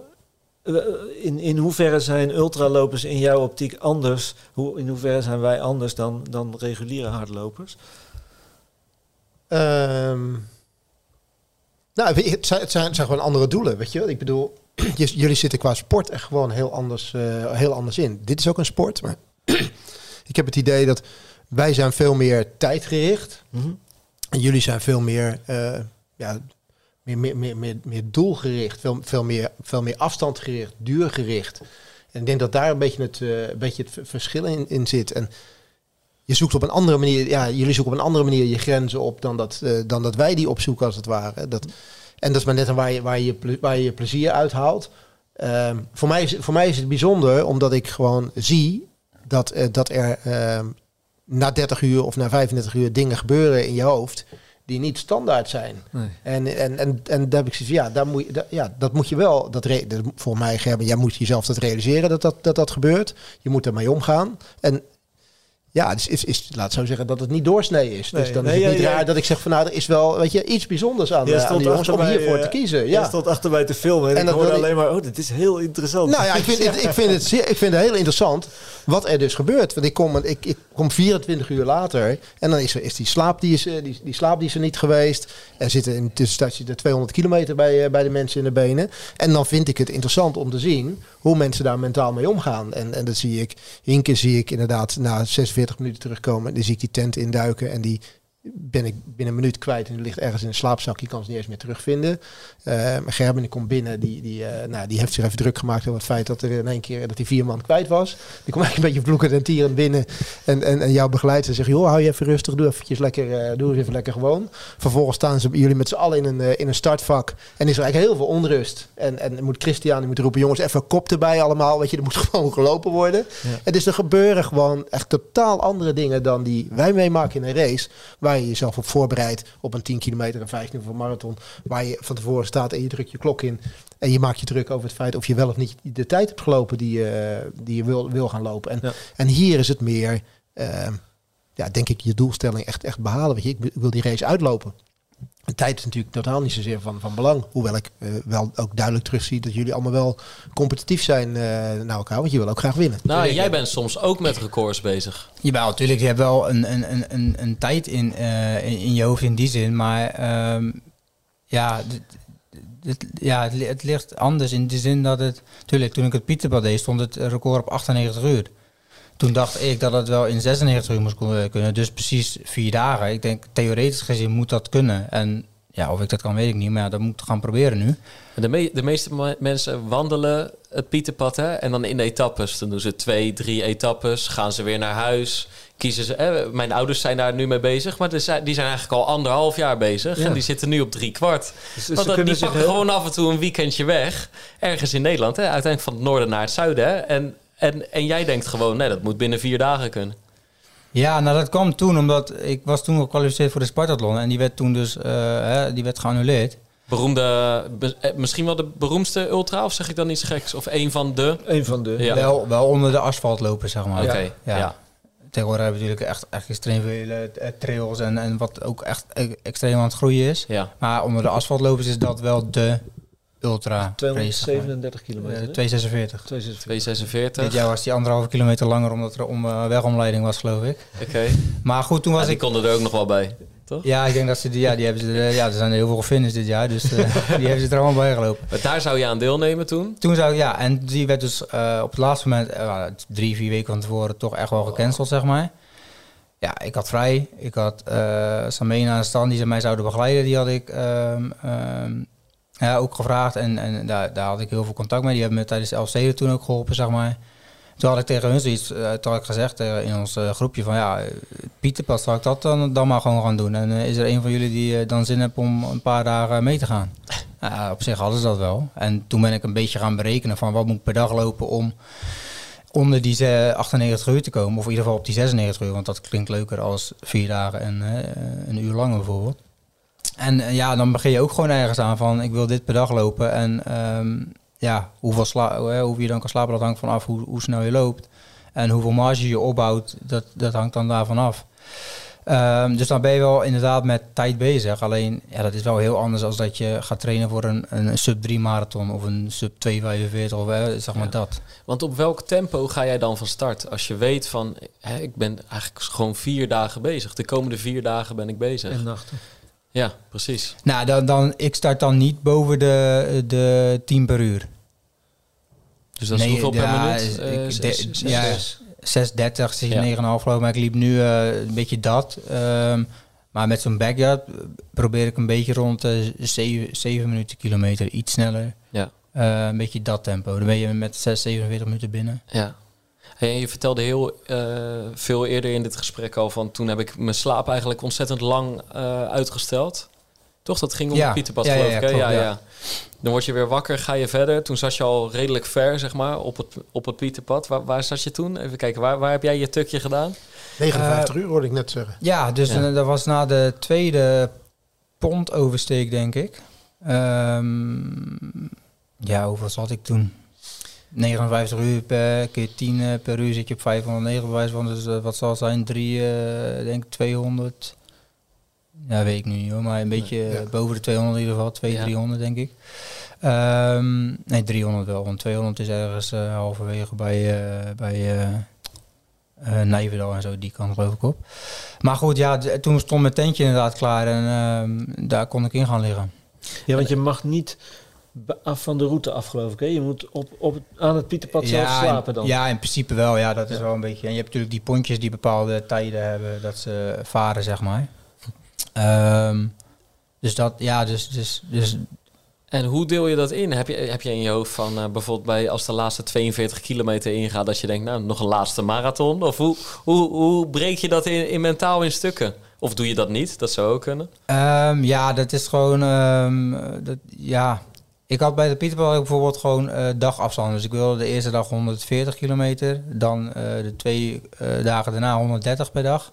eh, in, in hoeverre zijn ultralopers in jouw optiek anders? Hoe, in hoeverre zijn wij anders dan, dan reguliere hardlopers? Ehm, nou, het zijn, het gewoon andere doelen, weet je wel. Ik bedoel, jullie zitten qua sport echt gewoon heel anders, eh, heel anders in. Dit is ook een sport, maar ik heb het idee dat wij zijn veel meer tijdgericht. En jullie zijn veel meer, eh, ja, meer, meer, meer, meer, meer doelgericht, veel, veel, meer, veel meer afstandgericht, duurgericht. En ik denk dat daar een beetje het, eh, een beetje het verschil in, in zit. En je zoekt op een andere manier, ja, jullie zoeken op een andere manier je grenzen op dan dat, eh, dan dat wij die opzoeken als het ware. Dat, en dat is maar net aan waar je, waar je, waar je je plezier uithaalt. Ehm, voor, mij is, voor mij is het bijzonder omdat ik gewoon zie dat, eh, dat er ehm, na 30 uur of na 35 uur dingen gebeuren in je hoofd die niet standaard zijn. Nee. En, en, en, en daar heb ik zoiets ja, daar moet je, ja, dat moet je wel, dat, re- dat voor mij, Gerben, jij moet jezelf dat realiseren dat dat, dat, dat gebeurt. Je moet ermee omgaan. En ja, het is, is, laat zo zeggen dat het niet doorsnee is. Nee, dus dan nee, is het niet ja. raar dat ik zeg van, nou, er is wel, weet je, iets bijzonders aan, eh, aan jongens om mij, hiervoor eh, te kiezen. Ja. Stond achter mij te filmen en, En ik hoorde ik- alleen maar... Oh, dit is heel interessant. Nou ja, ik vind, het, ik, vind het zeer, ik vind het heel interessant wat er dus gebeurt. Want ik kom, ik, ik kom 24 uur later en dan is, er, is die, slaap, die, is, eh, die, die slaap die is er niet geweest. Er zitten in de tussentijd de 200 kilometer bij, bij de mensen in de benen. En dan vind ik het interessant om te zien hoe mensen daar mentaal mee omgaan. En, en dat zie ik, Hinke zie ik inderdaad na 46 minuten terugkomen. En dan zie ik die tent induiken en die ben ik binnen een minuut kwijt en die ligt ergens in een slaapzak. Je kan ze niet eens meer terugvinden. Maar Gerben komt binnen, die, die, eh, nou, die heeft zich even druk gemaakt over het feit dat er in één keer dat hij vier man kwijt was. Die komt eigenlijk een beetje vloekend en tierend binnen. En, en, en jouw begeleider zegt, joh, hou je even rustig, doe eventjes lekker, eh, doe even lekker gewoon. Vervolgens staan ze jullie met z'n allen in een, in een startvak en is er eigenlijk heel veel onrust. En, en moet Christian die moet roepen, jongens, even kop erbij allemaal. Weet je, er moet gewoon gelopen worden. Ja. En dus er gebeuren gewoon echt totaal andere dingen dan die wij meemaken in een race. Waar je jezelf op voorbereidt op een 10 kilometer en 15 of een marathon. Waar je van tevoren staat en je drukt je klok in. En je maakt je druk over het feit of je wel of niet de tijd hebt gelopen die je, die je wil, wil gaan lopen. En, Ja. en hier is het meer, eh, ja, denk ik, je doelstelling echt, echt behalen. Weet je, ik wil die race uitlopen. De tijd is natuurlijk totaal niet zozeer van, van belang. Hoewel ik eh, wel ook duidelijk terugzie dat jullie allemaal wel competitief zijn eh, naar elkaar. Want je wil ook graag winnen. Nou, jij bent soms ook met records bezig. Jawel, natuurlijk. Je hebt wel een, een, een, een, een tijd in, eh, in, in je hoofd in die zin. Maar ehm, ja, dit- dit- ja het, het ligt anders in de zin dat het... Tuurlijk, toen ik het Pieterbad deed, stond het record op 98 uur. Toen dacht ik dat het wel in 96 uur moest kun- kunnen. Dus precies vier dagen. Ik denk, theoretisch gezien moet dat kunnen. En ja, of ik dat kan, weet ik niet. Maar ja, dat moet ik gaan proberen nu. De, me- de meeste mensen wandelen het Pieterpad hè, en dan in de etappes. Dan doen ze twee, drie etappes, gaan ze weer naar huis. Kiezen ze, hè, mijn ouders zijn daar nu mee bezig, maar die zijn, die zijn eigenlijk al anderhalf jaar bezig. Ja. En die zitten nu op drie kwart. Dus Want dat- die pakken gewoon af en toe een weekendje weg. Ergens in Nederland. Hè, uiteindelijk van het noorden naar het zuiden. Hè. En, en, en jij denkt gewoon, nee, dat moet binnen vier dagen kunnen. Ja, nou dat kwam toen omdat ik was toen gekwalificeerd voor de Spartathlon. En die werd toen dus eh, hè, die werd geannuleerd. Beroemde, be- eh, misschien wel de beroemdste ultra, of zeg ik dan iets geks? Of een van de... Een van de... Ja. Wel, wel onder de asfalt lopen, zeg maar. Oké, Ja. ja. Tegenwoordig hebben we natuurlijk echt, echt extreem veel eh, trails en, en wat ook echt extreem aan het groeien is. ja. Maar onder de asfaltlopers is dat wel de ultra race. 237 Eh, kilometer. hè? 246. 246. 246. Dit jaar was die anderhalve kilometer langer omdat er om eh, wegomleiding was, geloof ik. Oké. Maar goed, toen was Ja, die ik... konden er ook nog wel bij. toch? Ja, ik denk dat ze die, ja, die hebben ze, eh, ja, er zijn heel veel finish dit jaar, dus eh, die hebben ze er allemaal bij gelopen. Maar daar zou je aan deelnemen toen? Toen zou ik, ja, en die werd dus eh, op het laatste moment, eh, drie, vier weken van tevoren, toch echt wel gecanceld, zeg maar. Ja, ik had vrij. Ik had eh Samena en Stan die ze mij zouden begeleiden, die had ik ehm, ehm, ja, ook gevraagd. En, en daar, daar had ik heel veel contact mee. Die hebben me tijdens de LC toen ook geholpen, zeg maar. Toen had ik tegen hun zoiets, eh, toen had ik gezegd eh, in ons eh, groepje van ja, Pieterpad, zal ik dat dan, dan maar gewoon gaan doen? En is er een van jullie die dan zin heeft om een paar dagen mee te gaan? Op zich hadden ze dat wel. En toen ben ik een beetje gaan berekenen van wat moet ik per dag lopen om onder die ze- 98 uur te komen. Of in ieder geval op die 96 uur, want dat klinkt leuker als vier dagen en een uur langer bijvoorbeeld. En eh, ja, dan begin je ook gewoon ergens aan van ik wil dit per dag lopen. En ehm, ja, hoeveel, sla hoeveel je dan kan slapen, dat hangt vanaf hoe, hoe snel je loopt. En hoeveel marge je opbouwt, dat, dat hangt dan daarvan af. Ehm, dus dan ben je wel inderdaad met tijd bezig. Alleen, ja, dat is wel heel anders als dat je gaat trainen voor een, een sub 3 marathon of een sub 245 of eh, zeg maar Ja. dat. Want op welk tempo ga jij dan van start? Als je weet van, hè, ik ben eigenlijk gewoon vier dagen bezig. De komende vier dagen ben ik bezig. En nachten. Ja, precies. Nou, dan, dan, ik start dan niet boven de, de 10 per uur. Dus dat is Nee, hoeveel per ja, minuut? ik- Eh, ik- zes- de- zes- ja, zes. 6,30, 6,9,5 Ja. geloof ik. Maar ik liep nu eh, een beetje dat. Ehm, maar met zo'n backyard probeer ik een beetje rond de 7, 7 minuten kilometer. Iets sneller. Ja. Eh, een beetje dat tempo. Dan ben je met 6, 47 minuten binnen. Ja. Hey, je vertelde heel eh, veel eerder in dit gesprek al van toen heb ik mijn slaap eigenlijk ontzettend lang eh, uitgesteld. Toch? Dat ging om Ja. het Pieterpad Ja, ja, geloof ja, ik. klopt, ja, ja. ja. Dan word je weer wakker, ga je verder. Toen zat je al redelijk ver, zeg maar, op het, op het Pieterpad. Waar, waar zat je toen? Even kijken, waar, waar heb jij je tukje gedaan? 59 uur hoorde ik net zeggen. Ja, dus Ja. eh, dat was na de tweede pondoversteek, denk ik. Ehm, ja, hoeveel zat ik toen? 59 uur per keer 10 eh, per uur zit je op 509 bij wijze van. Dus eh, wat zal het zijn? 3, eh denk ik 200. Ja, weet ik nu niet hoor. Maar een beetje ja. boven de 200 in ieder geval. 2, Ja. 300 denk ik. Ehm, nee, 300 wel. Want 200 is ergens eh, halverwege bij, bij eh, Nijverdal en zo. Die kant geloof ik op. Maar goed, ja, toen stond mijn tentje inderdaad klaar. En ehm, daar kon ik in gaan liggen. Ja, want je mag niet af van de route af, geloof ik. Hè? Je moet op, op aan het Pieterpad zelf slapen dan. Ja, in principe wel. Ja, dat is Ja. wel een beetje. En je hebt natuurlijk die pontjes die bepaalde tijden hebben dat ze varen, zeg maar. Ehm, dus dat, ja, dus, dus, dus En hoe deel je dat in? Heb je, heb je in je hoofd van eh, bijvoorbeeld bij als de laatste 42 kilometer ingaat, dat je denkt, nou, nog een laatste marathon? Of hoe, hoe, hoe breek je dat in, in mentaal in stukken? Of doe je dat niet? Dat zou ook kunnen. Ehm, ja, dat is gewoon. ehm, dat, ja. Ik had bij de Pieterbal bijvoorbeeld gewoon eh dagafstand. Dus ik wilde de eerste dag 140 kilometer. Dan eh, de twee eh, dagen daarna 130 per dag.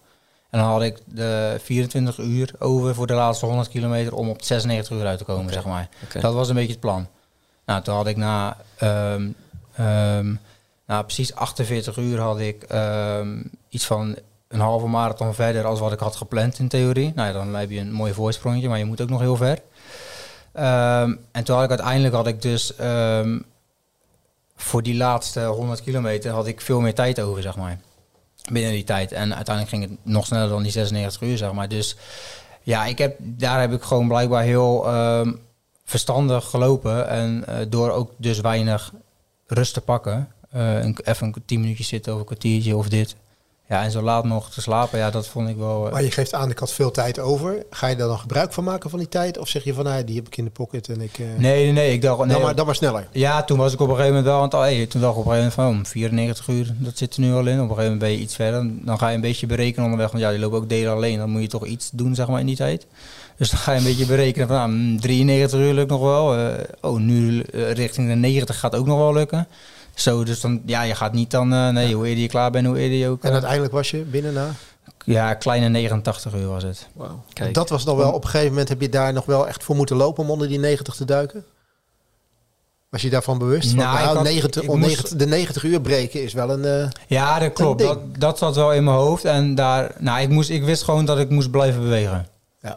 En dan had ik de 24 uur over voor de laatste 100 kilometer om op 96 uur uit te komen, zeg maar. Dat was een beetje het plan. Nou, toen had ik na, na precies 48 uur had ik ehm, iets van een halve marathon verder als wat ik had gepland in theorie. Nou ja, dan heb je een mooi voorsprongetje, maar je moet ook nog heel ver. Ehm, en toen had ik uiteindelijk had ik dus ehm, voor die laatste 100 kilometer had ik veel meer tijd over, zeg maar. Binnen die tijd. En uiteindelijk ging het nog sneller dan die 96 uur, zeg maar. Dus ja, ik heb, daar heb ik gewoon blijkbaar heel ehm, verstandig gelopen. En eh, door ook dus weinig rust te pakken. eh, even een 10 minuutjes zitten of een kwartiertje of dit. Ja, en zo laat nog te slapen, ja, dat vond ik wel... eh, Maar je geeft aan, ik had veel tijd over. Ga je daar dan gebruik van maken van die tijd? Of zeg je van, nou, die heb ik in de pocket en ik... eh, nee, nee, nee, ik dacht... Nee, dan, maar, dan maar sneller. Ja, toen was ik op een gegeven moment wel aan het... Hey, toen dacht ik op een gegeven moment van oh, 94 uur, dat zit er nu al in. Op een gegeven moment ben je iets verder. Dan ga je een beetje berekenen onderweg. Want ja, die lopen ook delen alleen. Dan moet je toch iets doen, zeg maar, in die tijd. Dus dan ga je een beetje berekenen van nou, mm, 93 uur lukt nog wel. Eh, oh, nu richting de 90 gaat ook nog wel lukken. Zo, dus dan, ja, je gaat niet dan... eh, nee, hoe eerder je klaar bent, hoe eerder je ook... En eh, uiteindelijk was je binnen na. ja, kleine 89 uur was het. Wauw. Kijk. Dat was nog wel, op een gegeven moment heb je daar nog wel echt voor moeten lopen om onder die 90 te duiken? Was je daarvan bewust? Nou, nou, ik had- 90, ik om moest- 90 de 90 uur breken is wel een... eh, Ja, dat klopt. Dat, dat zat wel in mijn hoofd. En daar, nou, ik, moest, ik wist gewoon dat ik moest blijven bewegen. Ja.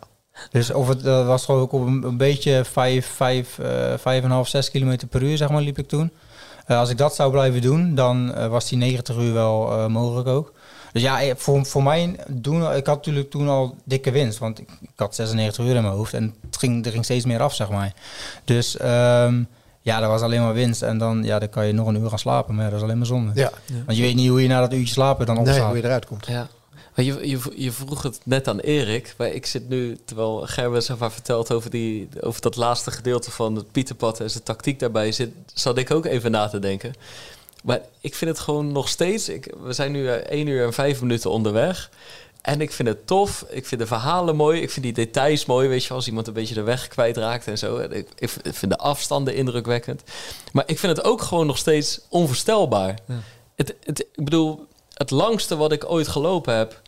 Dus of het was gewoon ook op een, een beetje 5, 5, eh 5,5, 6 kilometer per uur, zeg maar, liep ik toen. Eh, als ik dat zou blijven doen, dan eh, was die 90 uur wel eh, mogelijk ook. Dus ja, voor, voor mij doen, ik had natuurlijk toen al dikke winst. Want ik, ik had 96 uur in mijn hoofd en het ging, er ging steeds meer af, zeg maar. Dus ehm, ja, dat was alleen maar winst. En dan, ja, dan kan je nog een uur gaan slapen, maar ja, dat is alleen maar zonde. Ja. Want je weet niet hoe je na dat uurtje slapen dan Nee, opstaat. hoe je eruit komt. Ja. Je, je, je vroeg het net aan Erik. Maar ik zit nu, terwijl Gerben maar vertelt over, die, over dat laatste gedeelte van het Pieterpad en zijn tactiek daarbij, zit, zat ik ook even na te denken. Maar ik vind het gewoon nog steeds. Ik, we zijn nu eh, 1 uur en 5 minuten onderweg. En ik vind het tof. Ik vind de verhalen mooi. Ik vind die details mooi. Weet je, als iemand een beetje de weg kwijtraakt en zo. En Ik, ik vind de afstanden indrukwekkend. Maar ik vind het ook gewoon nog steeds onvoorstelbaar. Ja. Het, het, ik bedoel, het langste wat ik ooit gelopen heb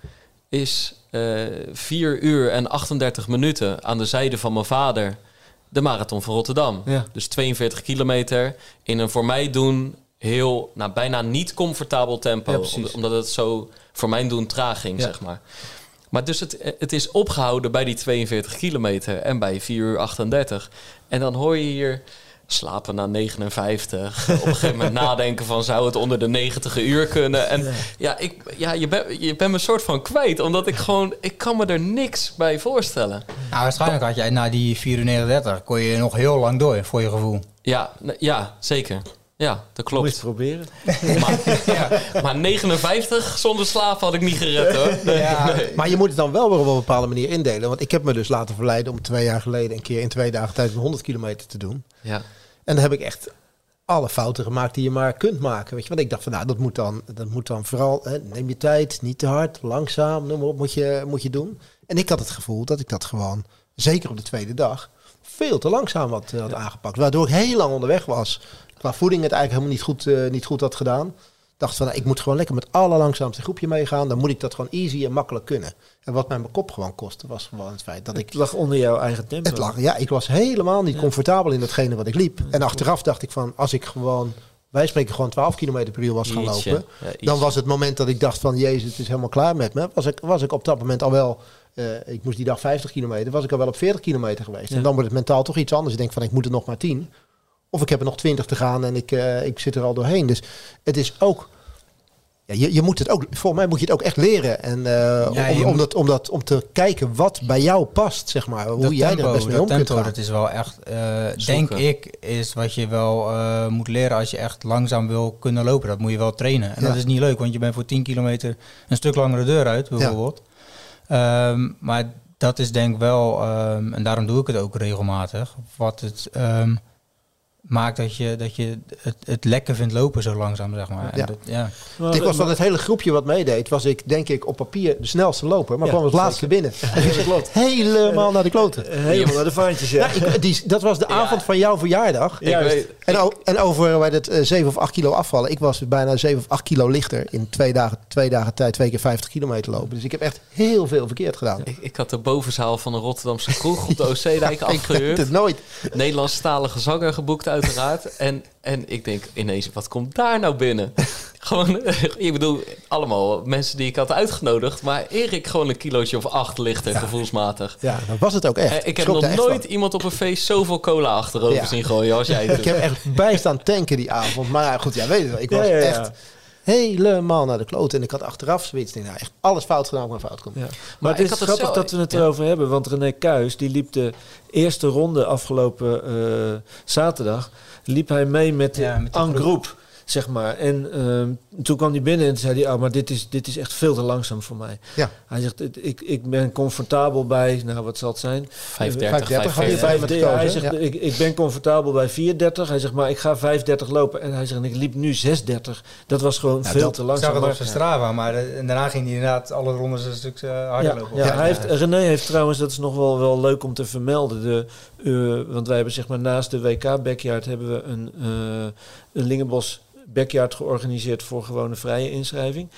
is eh 4 uur en 38 minuten aan de zijde van mijn vader. De marathon van Rotterdam. Ja. Dus 42 kilometer in een voor mij doen heel, nou bijna niet comfortabel tempo. Ja, omdat het zo voor mijn doen traag ging, Ja. zeg maar. Maar dus het, het is opgehouden bij die 42 kilometer en bij 4 uur 38. En dan hoor je hier slapen na 59. Op een gegeven moment nadenken van zou het onder de 90 uur kunnen. En ja, ik, ja je bent je bent me een soort van kwijt. Omdat ik gewoon, ik kan me er niks bij voorstellen. Nou, waarschijnlijk had jij na die 4 uur 39 kon je nog heel lang door, voor je gevoel. Ja, ja zeker. Ja, dat Moet je klopt. proberen. Maar, maar 59 zonder slaap had ik niet gered hoor. Nee, Ja, nee. Maar je moet het dan wel weer op een bepaalde manier indelen. Want ik heb me dus laten verleiden om twee jaar geleden een keer in twee dagen tijd 100 kilometer te doen. Ja. En dan heb ik echt alle fouten gemaakt die je maar kunt maken. Weet je? Want ik dacht van nou, dat moet dan, dat moet dan vooral, hè, neem je tijd, niet te hard, langzaam, noem maar op, moet je, moet je doen. En ik had het gevoel dat ik dat gewoon, zeker op de tweede dag, veel te langzaam had, eh, had aangepakt. Waardoor ik heel lang onderweg was. Qua voeding het eigenlijk helemaal niet goed, eh, niet goed had gedaan. dacht van, nou, ik moet gewoon lekker met allerlangzaamste groepje meegaan. Dan moet ik dat gewoon easy en makkelijk kunnen. En wat mij mijn kop gewoon kostte, was gewoon het feit dat ik... Het lag onder jouw eigen tempo. Het lag, ja, ik was helemaal niet Ja. comfortabel in datgene wat ik liep. En achteraf dacht ik van, als ik gewoon, wij spreken gewoon 12 kilometer per uur was gaan Ietsje. lopen. Ja, Dan was het moment dat ik dacht van, jezus, het is helemaal klaar met me. Was ik, was ik op dat moment al wel, eh, ik moest die dag 50 kilometer, was ik al wel op 40 kilometer geweest. En dan wordt het mentaal toch iets anders. Ik denk van, ik moet er nog maar 10. Of ik heb er nog 20 te gaan en ik, eh, ik zit er al doorheen. Dus het is ook... Ja, je, je moet het ook, volgens mij moet je het ook echt leren. En, eh, Ja, om, om, moet- dat, om, dat, om te kijken wat bij jou past, zeg maar. Hoe Dat jij tempo, er best mee dat om kunt gaan. dat is wel echt, eh, denk ik, is wat je wel eh, moet leren als je echt langzaam wil kunnen lopen. Dat moet je wel trainen. En Ja. dat is niet leuk, want je bent voor 10 kilometer een stuk langere deur uit, bijvoorbeeld. Ehm, maar dat is denk ik wel, ehm, en daarom doe ik het ook regelmatig, wat het ehm, maakt dat je, dat je het, het lekker vindt lopen zo langzaam, zeg maar. En Ja. dat, ja. Maar- Ik was van het hele groepje wat meedeed, was ik denk ik op papier de snelste loper, maar Ja, kwam als laatste binnen. dat klopt. Helemaal naar de kloten. Eh, Helemaal naar de vaantjes, ja. Ja, ik, die, dat was de Ja. avond van jouw verjaardag. Ik weet, En, o- en over bij het eh, 7 of 8 kilo afvallen. Ik was bijna 7 of 8 kilo lichter in twee dagen, twee dagen tijd, twee keer 50 kilometer lopen. Dus ik heb echt heel veel verkeerd gedaan. ik, ik had de bovenzaal van een Rotterdamse kroeg op de Oostzeedijk afgehuurd. het nooit. Nederlandstalige zanger geboekt uiteraard. En, en ik denk ineens, wat komt daar nou binnen? gewoon, ik bedoel, allemaal mensen die ik had uitgenodigd. Maar Erik gewoon een kilootje of acht lichter, gevoelsmatig. Ja, dat was het ook echt. Eh, ik heb nog nooit van. iemand op een feest zoveel cola achterover Ja. zien gooien als jij Ik doet. heb echt bijstaan tanken die avond. Maar ja, goed, ja, weet je wel. Ik was Ja, ja, ja. echt helemaal naar de kloot. En ik had achteraf zoiets. Nou, echt alles fout gedaan maar fout komt. Ja. Maar, Maar het is het grappig zo- dat we het erover hebben. Want René Kuijs, die liep de eerste ronde afgelopen eh, zaterdag... liep hij mee met de met groep. Zeg maar. En ehm, toen kwam hij binnen en zei hij... Oh, maar dit is, dit is echt veel te langzaam voor mij. Ja. Hij zegt, "Het- ik, ik ben comfortabel bij... Nou, wat zal het zijn? 530, 530 had je 540. bij me Ja, hij gekozen, zegt, ja. ik, ik ben comfortabel bij 430. Hij zegt, maar ik ga 530 lopen. En hij zegt, en ik liep nu 630. Dat was gewoon Ja, veel dat- te Ik langzaam. zag het op zijn Strava, maar eh, en daarna ging hij inderdaad alle rondes een stuk eh, harder ja, lopen. ja, Ja, hij heeft, René heeft trouwens, dat is nog wel, wel leuk om te vermelden. De, eh, want wij hebben zeg maar naast de WK Backyard hebben we een, eh een Lingenbos Backyard georganiseerd voor gewone vrije inschrijving.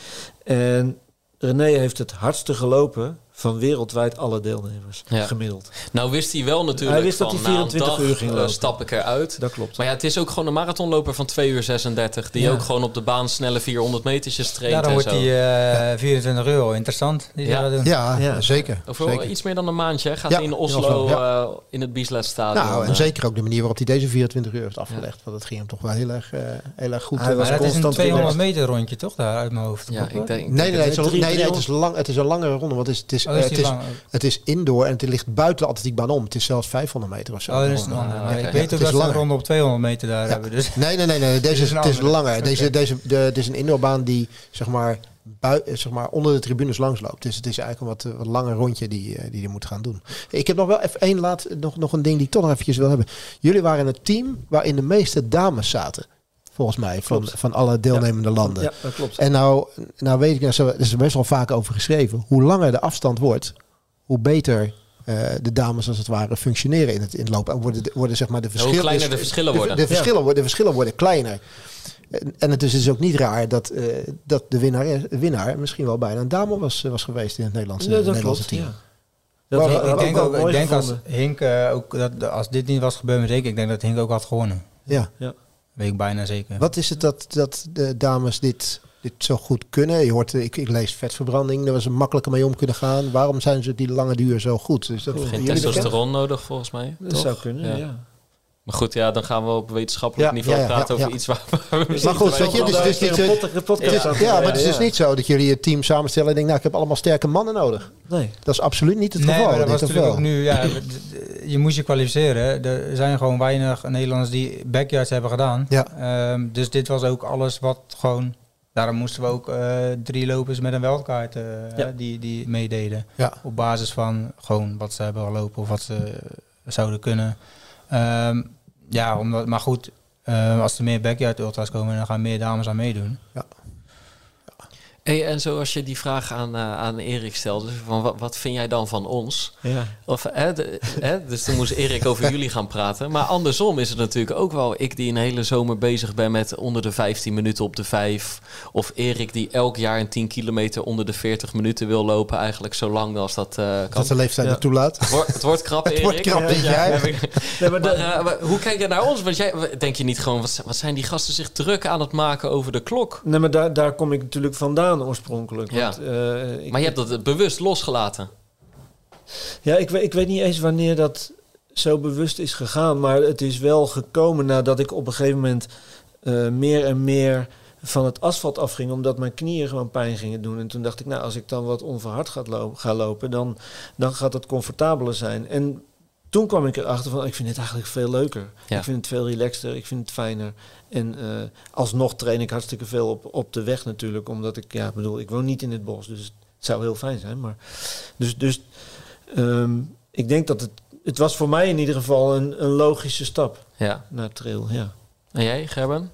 En René heeft het hardste gelopen van wereldwijd alle deelnemers. Ja. Gemiddeld. Nou wist hij wel natuurlijk Hij wist dat van, hij 24 na een dag, uur ging eh, lopen. stap ik eruit. Dat klopt. Maar ja, het is ook gewoon een marathonloper van 2 uur 36. Die Ja. ook gewoon op de baan snelle 400 metertjes traint Daarom en wordt die eh 24 euro interessant. Die Ja. ja. doen. Ja, Ja. zeker. Over zeker. iets meer dan een maandje hè, gaat Ja, hij in in Oslo, eh, in het Bieslet stadion. Nou, en eh, zeker ook de manier waarop hij deze 24 uur heeft afgelegd. Want het ging hem toch wel heel erg, eh, heel erg goed. Hij Eh, was Maar dat is een constant 200 relaxed. meter rondje toch daar uit mijn hoofd? Ja, ik denk, Nee, nee, nee, het is, het, is driehonderd. lang, het is een langere ronde. Want het is, het is, Oh, eh, is het is, het is indoor en het ligt buiten de atletiekbaan om. Het is zelfs 500 meter of zo. Oh, dat is de een ronde. andere. Ah, Maar oké. Ik Ja, weet ook dat langer. ronde op 200 meter daar hebben. Dus Nee, nee, nee, nee. Deze is het is langer. Deze, deze, de, het is een indoorbaan die zeg maar, bui, eh, zeg maar onder de tribunes langs loopt. Dus het is eigenlijk een wat, wat langer rondje die, eh, die je moet gaan doen. Ik heb nog wel even één laat, nog, nog een ding die ik toch nog eventjes wil hebben. Jullie waren het team waarin de meeste dames zaten. Volgens mij, van, Klopt. van alle deelnemende landen. Ja, dat klopt. En nou, nou weet ik, nou, zo- er is er best wel vaak over geschreven. Hoe langer de afstand wordt, hoe beter eh, de dames als het ware functioneren in het, in het lopen. En worden, de- worden zeg maar de verschillen. kleiner de verschillen de- worden. De, verschillen, worden, de verschillen worden kleiner. En, het is dus ook niet raar dat, eh, dat de winnaar, de winnaar misschien wel bijna een dame was, was geweest in het Nederlandse, Ja, dat Nederlandse klopt. team. Ja. Dat Maar- ik denk, ook, ik denk als. Hink eh, ook dat als dit niet was gebeurd met Hink, ik denk dat Hink ook had gewonnen. Ja. Weet ik bijna zeker. Wat is het dat, dat de dames dit, dit zo goed kunnen? Je hoort, ik, ik lees vetverbranding, daar was ze makkelijker mee om kunnen gaan. Waarom zijn ze die lange duur zo goed? Is dat Geen testosteron nodig volgens mij. Dat toch? zou kunnen, Ja. ja. Maar goed, ja, dan gaan we op wetenschappelijk Ja, niveau ja, ja, praten ja, over iets waar, we misschien Maar goed, weet je, dus- dus niet- aan ja, maar het is dus niet zo dat jullie het team samenstellen en denken, nou, ik heb allemaal sterke mannen nodig. Nee. Dat is absoluut niet het Nee, geval. maar dat was natuurlijk ook nu. Ja, je moest je kwalificeren. Er zijn gewoon weinig Nederlanders die backyards hebben gedaan. Ja. Ehm, dus dit was ook alles wat gewoon. Daarom moesten we ook eh, drie lopers met een weldkaart eh, Ja. die, die meededen. Ja. Op basis van gewoon wat ze hebben gelopen of wat ze eh, zouden kunnen. Ehm, ja, omdat, maar goed, eh, als er meer backyard ultras komen, dan gaan meer dames aan meedoen. Hey, en zoals je die vraag aan, eh, aan Erik stelde, van wat, wat vind jij dan van ons? Ja. Of, hè, de- hè, dus toen moest Erik over jullie gaan praten. Maar andersom is het natuurlijk ook wel ik die een hele zomer bezig ben met onder de 15 minuten op de 5. Of Erik die elk jaar een 10 kilometer onder de 40 minuten wil lopen. Eigenlijk zo lang als dat eh, kan. Dat de leeftijd Ja. het toelaat. Het wordt, het wordt krap, Erik. wordt krap dit jaar. heb ik- Nee, maar Maar, de- eh, maar hoe kijk je naar ons? Want jij, denk je niet gewoon, wat, wat zijn die gasten zich druk aan het maken over de klok? nee, maar daar, daar kom ik natuurlijk vandaan oorspronkelijk. Ja. Want, eh, ik, Maar je hebt dat bewust losgelaten. Ja, ik, weet- ik weet niet eens wanneer dat zo bewust is gegaan. Maar het is wel gekomen nadat ik op een gegeven moment eh, meer en meer van het asfalt afging. Omdat mijn knieën gewoon pijn gingen doen. En toen dacht ik, nou, als ik dan wat onverhard ga, lo- ga lopen, dan, dan gaat het comfortabeler zijn. En toen kwam ik erachter van, ik vind het eigenlijk veel leuker. Ja. Ik vind het veel relaxter, ik vind het fijner. En eh, alsnog train ik hartstikke veel op, op de weg natuurlijk. Omdat ik, ja, bedoel, ik woon niet in het bos. Dus het zou heel fijn zijn. Maar, dus, dus Ehm, ik denk dat het... Het was voor mij in ieder geval een, een logische stap Ja. naar trail, ja. En jij, Gerben?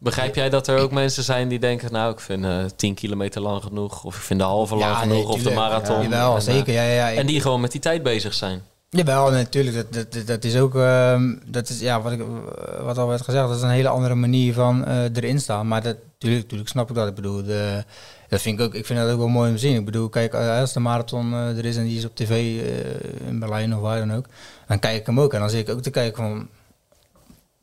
Begrijp jij dat er ook mensen zijn die denken... nou, ik vind eh 10 kilometer lang genoeg... of ik vind de halve lang Ja, genoeg nee, of de marathon. Ja, En, eh, zeker. Ja, ja. Ik- En die gewoon met die tijd bezig zijn. Jawel, natuurlijk. Dat, dat, dat, dat is ook, ehm, dat is, ja, wat, ik, wat al werd gezegd, dat is een hele andere manier van eh, erin staan. Maar dat, tuurlijk, tuurlijk snap ik dat. Ik bedoel, de, dat vind ik ook, ik vind dat ook wel mooi om te zien. Ik bedoel, kijk, als de marathon er is en die is op tv in Berlijn of waar dan ook, dan kijk ik hem ook. En dan zie ik ook te kijken van,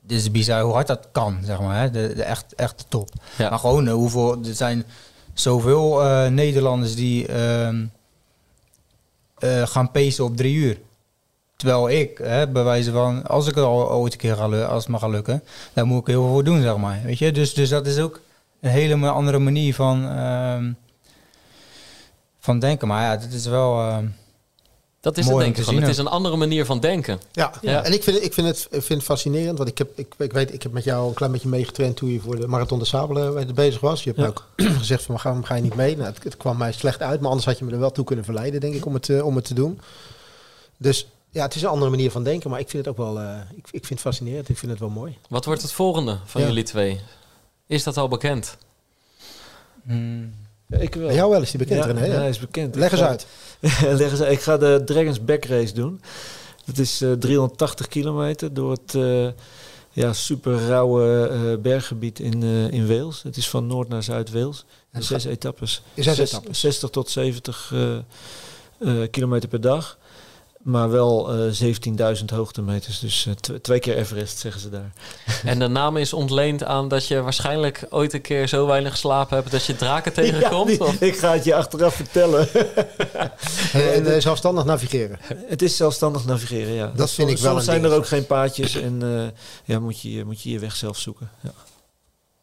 dit is bizar hoe hard dat kan, zeg maar. Hè? De, de echt, echt de top. Ja. Maar gewoon, eh, hoeveel, er zijn zoveel eh, Nederlanders die ehm, eh, gaan pacen op drie uur. Terwijl ik, hè, bij wijze van, als ik er al ooit een keer ga, als het me gaat lukken, dan moet ik heel veel voor doen, zeg maar. Weet je? Dus, dus dat is ook een hele andere manier van, ehm, van denken. Maar ja, dit is wel... Dat is Mooi het om denk ik te gewoon. zien Het is een andere manier van denken. Ja, Ja. en ik vind, ik vind, het, vind het fascinerend, want ik, heb, ik, ik weet, ik heb met jou een klein beetje meegetraind toen je voor de Marathon de Sabelen bezig was. Je hebt Ja. ook gezegd van, ga, ga je niet mee? Nou, het, het kwam mij slecht uit, maar anders had je me er wel toe kunnen verleiden, denk ik, om het, eh, om het te doen. Dus ja, het is een andere manier van denken, maar ik vind het ook wel, eh, ik, ik vind het fascinerend, ik vind het wel mooi. Wat wordt het volgende van Ja. jullie twee? Is dat al bekend? hmm, ja ik wel. Bij jou wel is die bekend, ja, René, ja, hij is bekend. Leg Ik eens ga- uit. Leg eens uit. Ik ga de Dragons Back Race doen. Dat is eh, 380 kilometer door het, eh, ja, super rauwe eh, berggebied in, in Wales. Het is van noord naar zuid-Wales. Zes etappes. Zes Zes- etappes. 60 tot 70 eh, eh, kilometer per dag. Maar wel eh 17.000 hoogtemeters. Dus eh, tw- twee keer Everest, zeggen ze daar. En de naam is ontleend aan dat je waarschijnlijk ooit een keer zo weinig geslapen hebt dat je draken tegenkomt. Ja, die- of? ik ga het je achteraf vertellen. En, en eh, zelfstandig navigeren. het is zelfstandig navigeren, ja. Dat vind ik wel Soms een zijn er dingetje. ook geen paadjes en eh, ja, moet, je, moet je je weg zelf zoeken. Ja.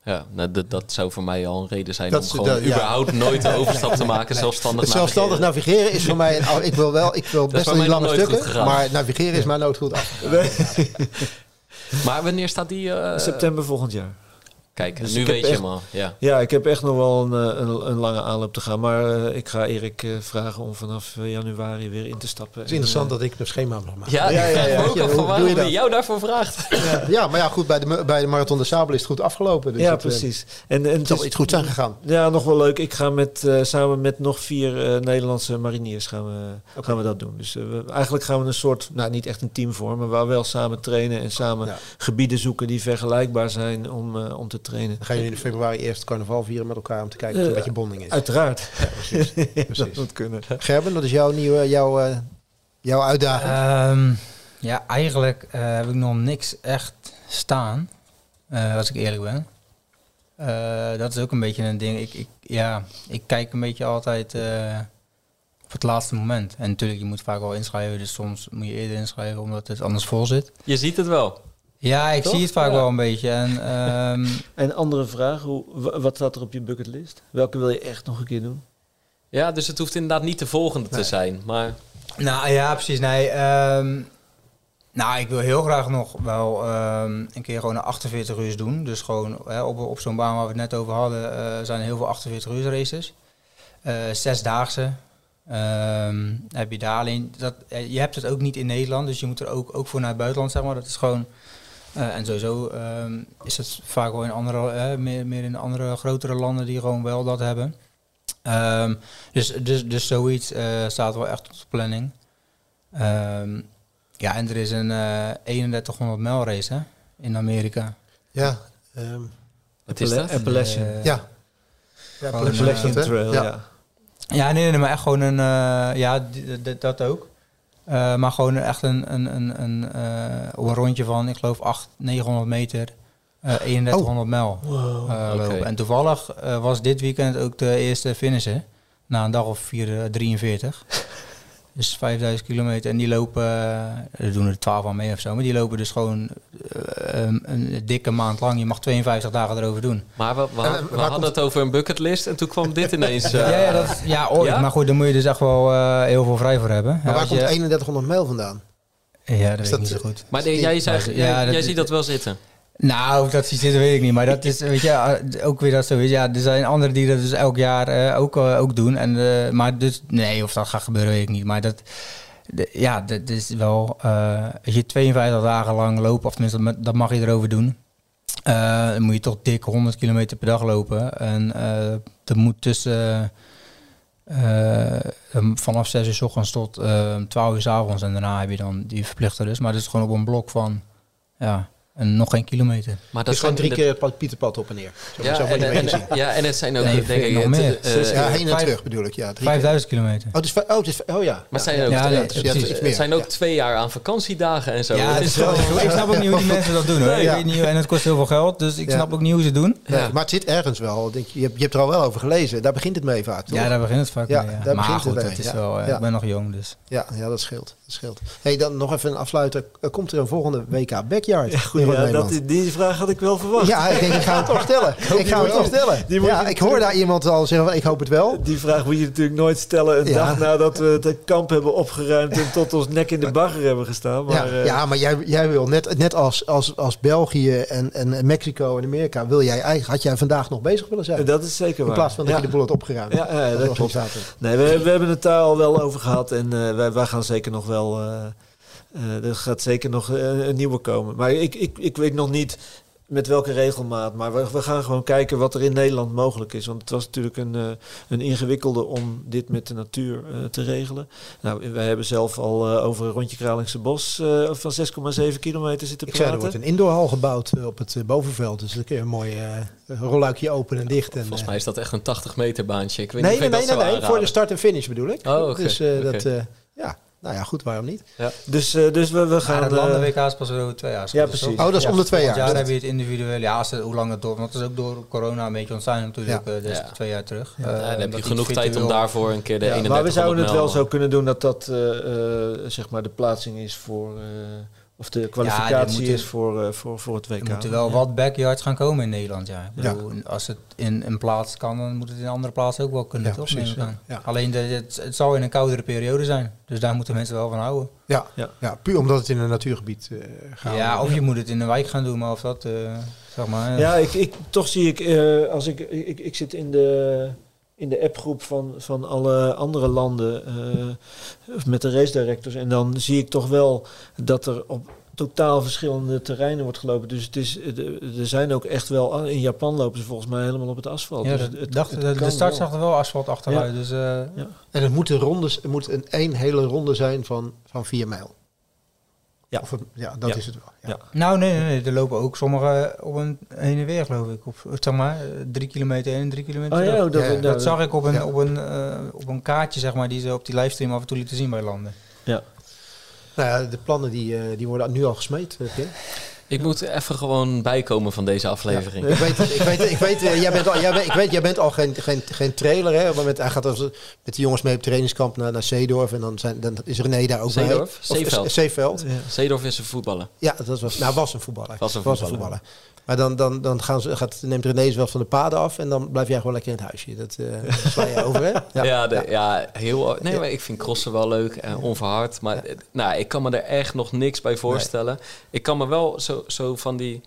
Ja, nou, dat, dat zou voor mij al een reden zijn Dat om gewoon dat- ja. überhaupt nooit de overstap te maken, zelfstandig Het zelfstandig navigeren. navigeren is voor mij... Een, oh, ik wil wel, ik wil best wel die lange stukken, maar navigeren is mij nooit goed af. Maar wanneer staat die? eh, September volgend jaar. Kijk, Dus nu weet je echt- hem al. Ja. Ja, ik heb echt nog wel een, eh, een, een lange aanloop te gaan. Maar eh, ik ga Erik eh, vragen om vanaf januari weer in te stappen. Het is interessant dat ik een schema mag maken. Ja, Ja, ik ja, ja. me ook Ja, van waarom je jou daarvoor vraagt. Ja, maar ja, goed, bij de, bij de Marathon de Sabel is het goed afgelopen. Dus ja, het, precies. En, en Het zal iets goed zijn gegaan. Ja, nog wel leuk. Ik ga met, eh, samen met nog vier eh, Nederlandse mariniers gaan we, gaan we dat doen. Dus we, eigenlijk gaan we een soort, nou niet echt een team vormen, maar wel samen trainen en samen Ja. gebieden zoeken die vergelijkbaar zijn om, eh, om te trainen. Dan gaan jullie in februari eerst carnaval vieren met elkaar om te kijken of Eh, er een beetje bonding is. Uiteraard. precies. dat moet kunnen. Gerben, dat is jouw nieuwe, jouw, eh, jouw uitdaging. Ehm, ja, eigenlijk eh, heb ik nog niks echt staan, eh, als ik eerlijk ben. Eh, dat is ook een beetje een ding. Ik, ik, ja, ik kijk een beetje altijd eh, op het laatste moment. En natuurlijk, je moet vaak wel inschrijven, dus soms moet je eerder inschrijven omdat het anders vol zit. Je ziet het wel. Ja, ik Toch? zie het vaak Ja. wel een beetje. En, ehm, En andere vraag, hoe, wa- wat staat er op je bucketlist? Welke wil je echt nog een keer doen? Ja, dus het hoeft inderdaad niet de volgende te zijn. Maar Nou ja, precies. Nee, ehm, nou, ik wil heel graag nog wel ehm, een keer gewoon een 48 uur doen. Dus gewoon hè, op, op zo'n baan waar we het net over hadden, eh, zijn er heel veel 48 uur races. Eh zesdaagse. Ehm, heb je daar alleen. Dat, eh, je hebt het ook niet in Nederland, dus je moet er ook, ook voor naar het buitenland, zeg maar. Dat is gewoon. Eh, en sowieso ehm, is het vaak wel in andere, eh, meer, meer in andere grotere landen die gewoon wel dat hebben. Ehm, dus, dus, dus zoiets eh, staat wel echt op de planning. Ehm, ja, en er is een eh 3100 mijl race hè, in Amerika. ja, ehm, wat is dat? Appalachian. Ja. Appalachian? Trail, Ja. ja. Ja, nee, nee, maar echt gewoon een... eh, ja, dat ook. Eh, maar gewoon echt een, een, een, een, eh, een rondje van, ik geloof, 800, 900 meter, eh 3100 mijl Wow. eh. En toevallig eh, was dit weekend ook de eerste finisher. Na een dag of 4, eh, 43. Dus 5000 kilometer. En die lopen, eh, er doen er 12 aan mee of zo. Maar die lopen dus gewoon eh, een, een dikke maand lang. Je mag 52 dagen erover doen. Maar we, we, waar hadden komt- het over een bucketlist en toen kwam dit ineens. eh, ja, ja, dat, ja, ooit. Ja? Maar goed, daar moet je dus echt wel eh, heel veel vrij voor hebben. Maar Ja, waar komt je- 3100 mijl vandaan? Ja, dat Is weet ik dat- niet zo goed. Maar nee, jij, zei, Ja, jij, dat jij is- ziet dat wel zitten. Nou, dat ze zitten weet ik niet. Maar dat is, weet je, eh, ook weer dat zo is. Ja, er zijn anderen die dat dus elk jaar eh, ook, eh, ook doen. En, maar dus, nee, of dat gaat gebeuren weet ik niet. Maar dat, ja, dat is wel, als je 52 dagen lang loopt, of tenminste, dat- dat mag je erover doen. dan moet je toch dik 100 kilometer per dag lopen. En er moet tussen, vanaf 6 uur s ochtends tot eh 12 uur s avonds. En daarna heb je dan die verplichte rust. Maar dat is gewoon op een blok van, ja, en nog geen kilometer. Maar Dat is gewoon zijn drie keer het Pieterpad op en neer. Zo, Ja, zo en, ja, en het zijn ook, Nee, denk ik nog meer. eh, Ja, heen en Vijf- terug bedoel ik. Ja, drie keer. 5000 kilometer. Oh, het is, oh, het is, oh ja. Maar zijn ook, Ja, nee, het, precies. iets meer. zijn ook Ja. twee jaar aan vakantiedagen en zo. Ja, is wel, ik snap ook niet hoe die mensen dat doen hoor. Nee. Ik weet niet, en het kost heel veel geld, dus ik Ja. snap ook niet hoe ze het doen. Maar het zit ergens wel. Denk je, je, hebt, je hebt er al wel over gelezen. Daar begint het mee vaak, toch? Ja, daar begint het vaak Ja, mee. Daar Maar begint het goed, het is wel, eh, Ja. ik ben nog jong, dus. Ja, ja, dat scheelt. Dat scheelt. Hey, dan nog even een afsluiter. Er komt er een volgende WK Backyard Ja, Nederland. dat, die vraag had ik wel verwacht. Ja, ik denk, ik ga het toch stellen. Ik ga het toch stellen. Ja, ik hoor daar iemand al zeggen, van, ik hoop het wel. Die vraag moet je natuurlijk nooit stellen een Ja. dag nadat we het kamp hebben opgeruimd en tot ons nek in de bagger hebben gestaan. Maar, ja, eh, ja, maar jij, jij wil net, net als, als, als België en, en Mexico en Amerika, wil jij, eigenlijk- had jij vandaag nog bezig willen zijn. dat is zeker waar. In plaats van dat je de boel had opgeruimd. Ja, dat was klopt. Nee, we, we hebben het daar al wel over gehad en eh, wij, wij gaan zeker nog wel. eh, eh, er gaat zeker nog eh, een nieuwe komen. Maar ik, ik, ik weet nog niet met welke regelmaat. Maar we, we gaan gewoon kijken wat er in Nederland mogelijk is. Want het was natuurlijk een, eh, een ingewikkelde om dit met de natuur eh, te regelen. Nou, wij hebben zelf al over een rondje Kralingse Bos eh, van 6,7 kilometer zitten Ik zei, er wordt een indoorhal gebouwd op het bovenveld. Dus dan kun je een mooi rolluikje open en dicht. En, Volgens mij is dat echt een 80 meter baantje. Ik weet nee, niet nee, of nee, dat nee, nee, voor de start en finish bedoel ik. Oh, oké, Dus eh, dat, eh, ja, nou ja, goed, waarom niet? Dus, eh, dus we, we Ja, gaan... het eh, landen-WK is pas weer over twee jaar. Ja, Dus precies. Oh, dat is om de twee jaar. jaar heb je het individueel. Ja, als het, hoe lang dat door... Want het is ook door corona een beetje ontstaan natuurlijk. eh, dus Ja. twee jaar terug. Ja. Ja, dan heb je genoeg tijd om daarvoor een keer de Ja, 31 maar we zouden het wel zo kunnen doen dat dat eh, eh, zeg maar de plaatsing is voor... of de kwalificatie is voor, eh, voor, voor het WK. Er moeten wel Ja. wat backyards gaan komen in Nederland, ja. Ik Ja. bedoel, Als het in een plaats kan, dan moet het in een andere plaats ook wel kunnen, Ja, toch? precies, ja. Ja. Alleen de, het, het zal in een koudere periode zijn. Dus daar moeten mensen wel van houden. Ja, Ja. ja. puur omdat het in een natuurgebied eh gaat. Ja, of je moet het in de wijk gaan doen, maar of dat, eh, zeg maar... Ja, ik, ik, toch zie ik, eh, als ik, ik, ik zit in de, in de appgroep van, van alle andere landen eh, met de race directors. En dan zie ik toch wel dat er op totaal verschillende terreinen wordt gelopen. Dus het is, er er zijn ook echt wel, in Japan lopen ze volgens mij helemaal op het asfalt. Ja, Dus het- dacht, het de, start wel. zag er wel asfalt achteruit. Dus, eh, En het moet, een ronde, het moet een één hele ronde zijn van, van vier mijl. Ja. Of het- ja, dat Ja. is het wel. Ja. Ja. Nou, nee, nee, nee, er lopen ook sommige op een heen en weer, geloof ik. Op, zeg maar, eh, drie kilometer heen en drie kilometer Oh ja, dat, Ja, Dat zag ik op een, Ja. op, een, eh, op een kaartje, zeg maar, die ze op die livestream af en toe lieten zien bij landen. Nou ja, de plannen die, eh, die worden nu al gesmeed, Pim. Ik moet even gewoon bijkomen van deze aflevering. Ik weet, ik weet, ik weet, eh, jij bent al, jij, bent- ik weet, jij bent al geen, geen, geen trailer. Hè? Op moment, hij gaat als, met de jongens mee op trainingskamp naar, naar Zeedorf. En dan, zijn, dan is René daar ook Zeedorf? bij. Zeeveld. Zeeveld. Ja. Zeedorf is een voetballer. Ja, dat was, nou, was een voetballer. Was een voetballer. Maar dan, dan, dan gaan ze, gaat, neemt René ze wel van de paden af. En dan blijf jij gewoon lekker in het huisje. Dat eh sla je over, hè? Ja, de, ja. heel. Nee, maar ik vind crossen wel leuk en onverhard. Maar eh, nou, ik kan me er echt nog niks bij voorstellen. Ik kan me wel zo, zo van die.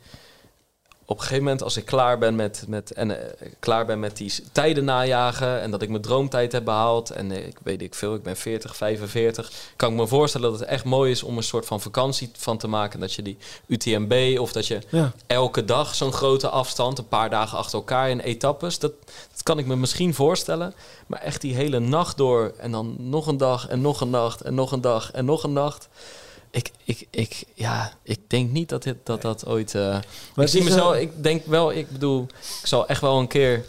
Op een gegeven moment, als ik klaar ben met, met, en, eh, klaar ben met die tijden najagen en dat ik mijn droomtijd heb behaald en eh, ik weet ik veel, ik ben 40, 45, kan ik me voorstellen dat het echt mooi is om een soort van vakantie van te maken. Dat je die UTMB of dat je Ja. elke dag zo'n grote afstand, een paar dagen achter elkaar in etappes. Dat, dat kan ik me misschien voorstellen. Maar echt die hele nacht door en dan nog een dag en nog een nacht en nog een dag en nog een nacht. Ik, ik, ik, ja, ik denk niet dat dit, dat, dat ooit... eh, ik zie is mezelf, een- ik denk wel, ik bedoel, ik zal echt wel een keer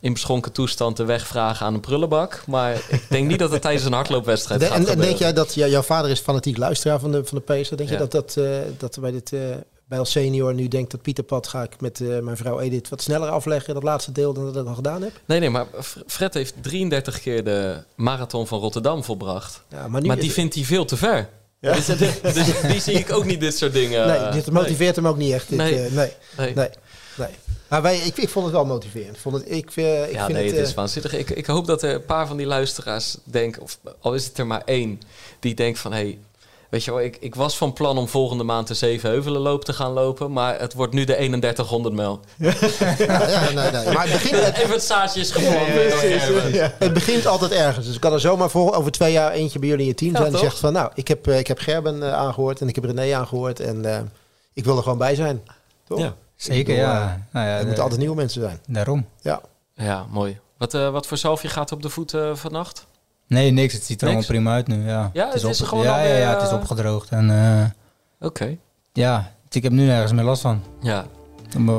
in beschonken toestand de weg vragen aan een prullenbak. Maar ik denk niet dat het tijdens een hardloopwedstrijd De- gaat en, denk jij dat ja, jouw vader is fanatiek luisteraar van de, van de Pacer? Denk Ja. je dat, dat, eh, dat bij, dit, eh, bij als senior nu denkt dat Pieterpad ga ik met eh, mijn vrouw Edith wat sneller afleggen, dat laatste deel, dan dat ik al gedaan heb? Nee, nee, maar Fred heeft 33 keer de marathon van Rotterdam volbracht. Ja, maar nu, maar die vindt hij veel te ver. Ja. Dus, dus die zie ik ook niet dit soort dingen. nee, dit motiveert hem ook niet echt. Dit, Nee. eh, nee, Nee. nee, nee. Maar wij, ik, ik vond het wel motiverend. Ik Vond het, ik, eh, ik ja, vind nee, het, het eh, is waanzinnig. Ik, ik hoop dat er een paar van die luisteraars denken, of al is het er maar één, die denkt van, hé, hey, weet je wel, ik, ik was van plan om volgende maand de Zevenheuvelenloop te gaan lopen, maar het wordt nu de 3100 mijl. ja, ja, nee, nee. Maar het begint, het, Even het zaadje is Gerben. het begint altijd ergens. Dus ik kan er zomaar voor over twee jaar eentje bij jullie in je team Ja, zijn. Die toch? zegt van, nou, ik heb, eh, ik heb Gerben eh, aangehoord en ik heb René aangehoord. En eh, ik wil er gewoon bij zijn. Toch? Ja. Zeker, bedoel, ja. Nou ja Er de- moeten altijd nieuwe mensen zijn. Daarom. Ja. Ja, mooi. Wat, eh, wat voor zalfje gaat op de voet vannacht? Nee, niks. Het ziet er Niks? allemaal prima uit nu. Ja, Ja, het is op- gewoon ja, ja, ja, het is eh, opgedroogd. En eh, Oké. ja, ik heb nu nergens meer last van. Ja,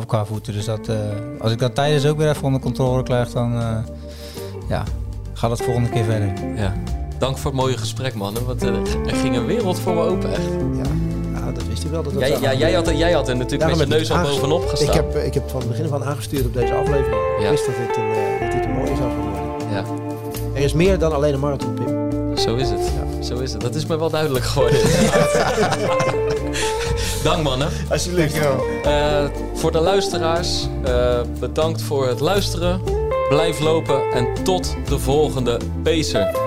Qua voeten. Dus dat, eh, als ik dat tijdens ook weer even onder controle krijg, dan eh, ja, gaat het volgende keer verder. ja. Dank voor het mooie gesprek, mannen. Want er ging een wereld voor me open, echt. Ja, ja dat wist ik wel. Dat dat Jij, zou ja, jij, had, er- jij had er natuurlijk Daarom met je neus al bovenop gestaan. Ik heb, ik heb van het begin af aan aangestuurd op deze aflevering. Ja. Ik wist dat dit, een, dat dit een mooie zou worden. Er is meer dan alleen een marathon, Pim. zo is het. Zo is het. Dat is me wel duidelijk geworden. Dank, mannen. Alsjeblieft. Eh, voor de luisteraars, eh, bedankt voor het luisteren. Blijf lopen en tot de volgende Pacer.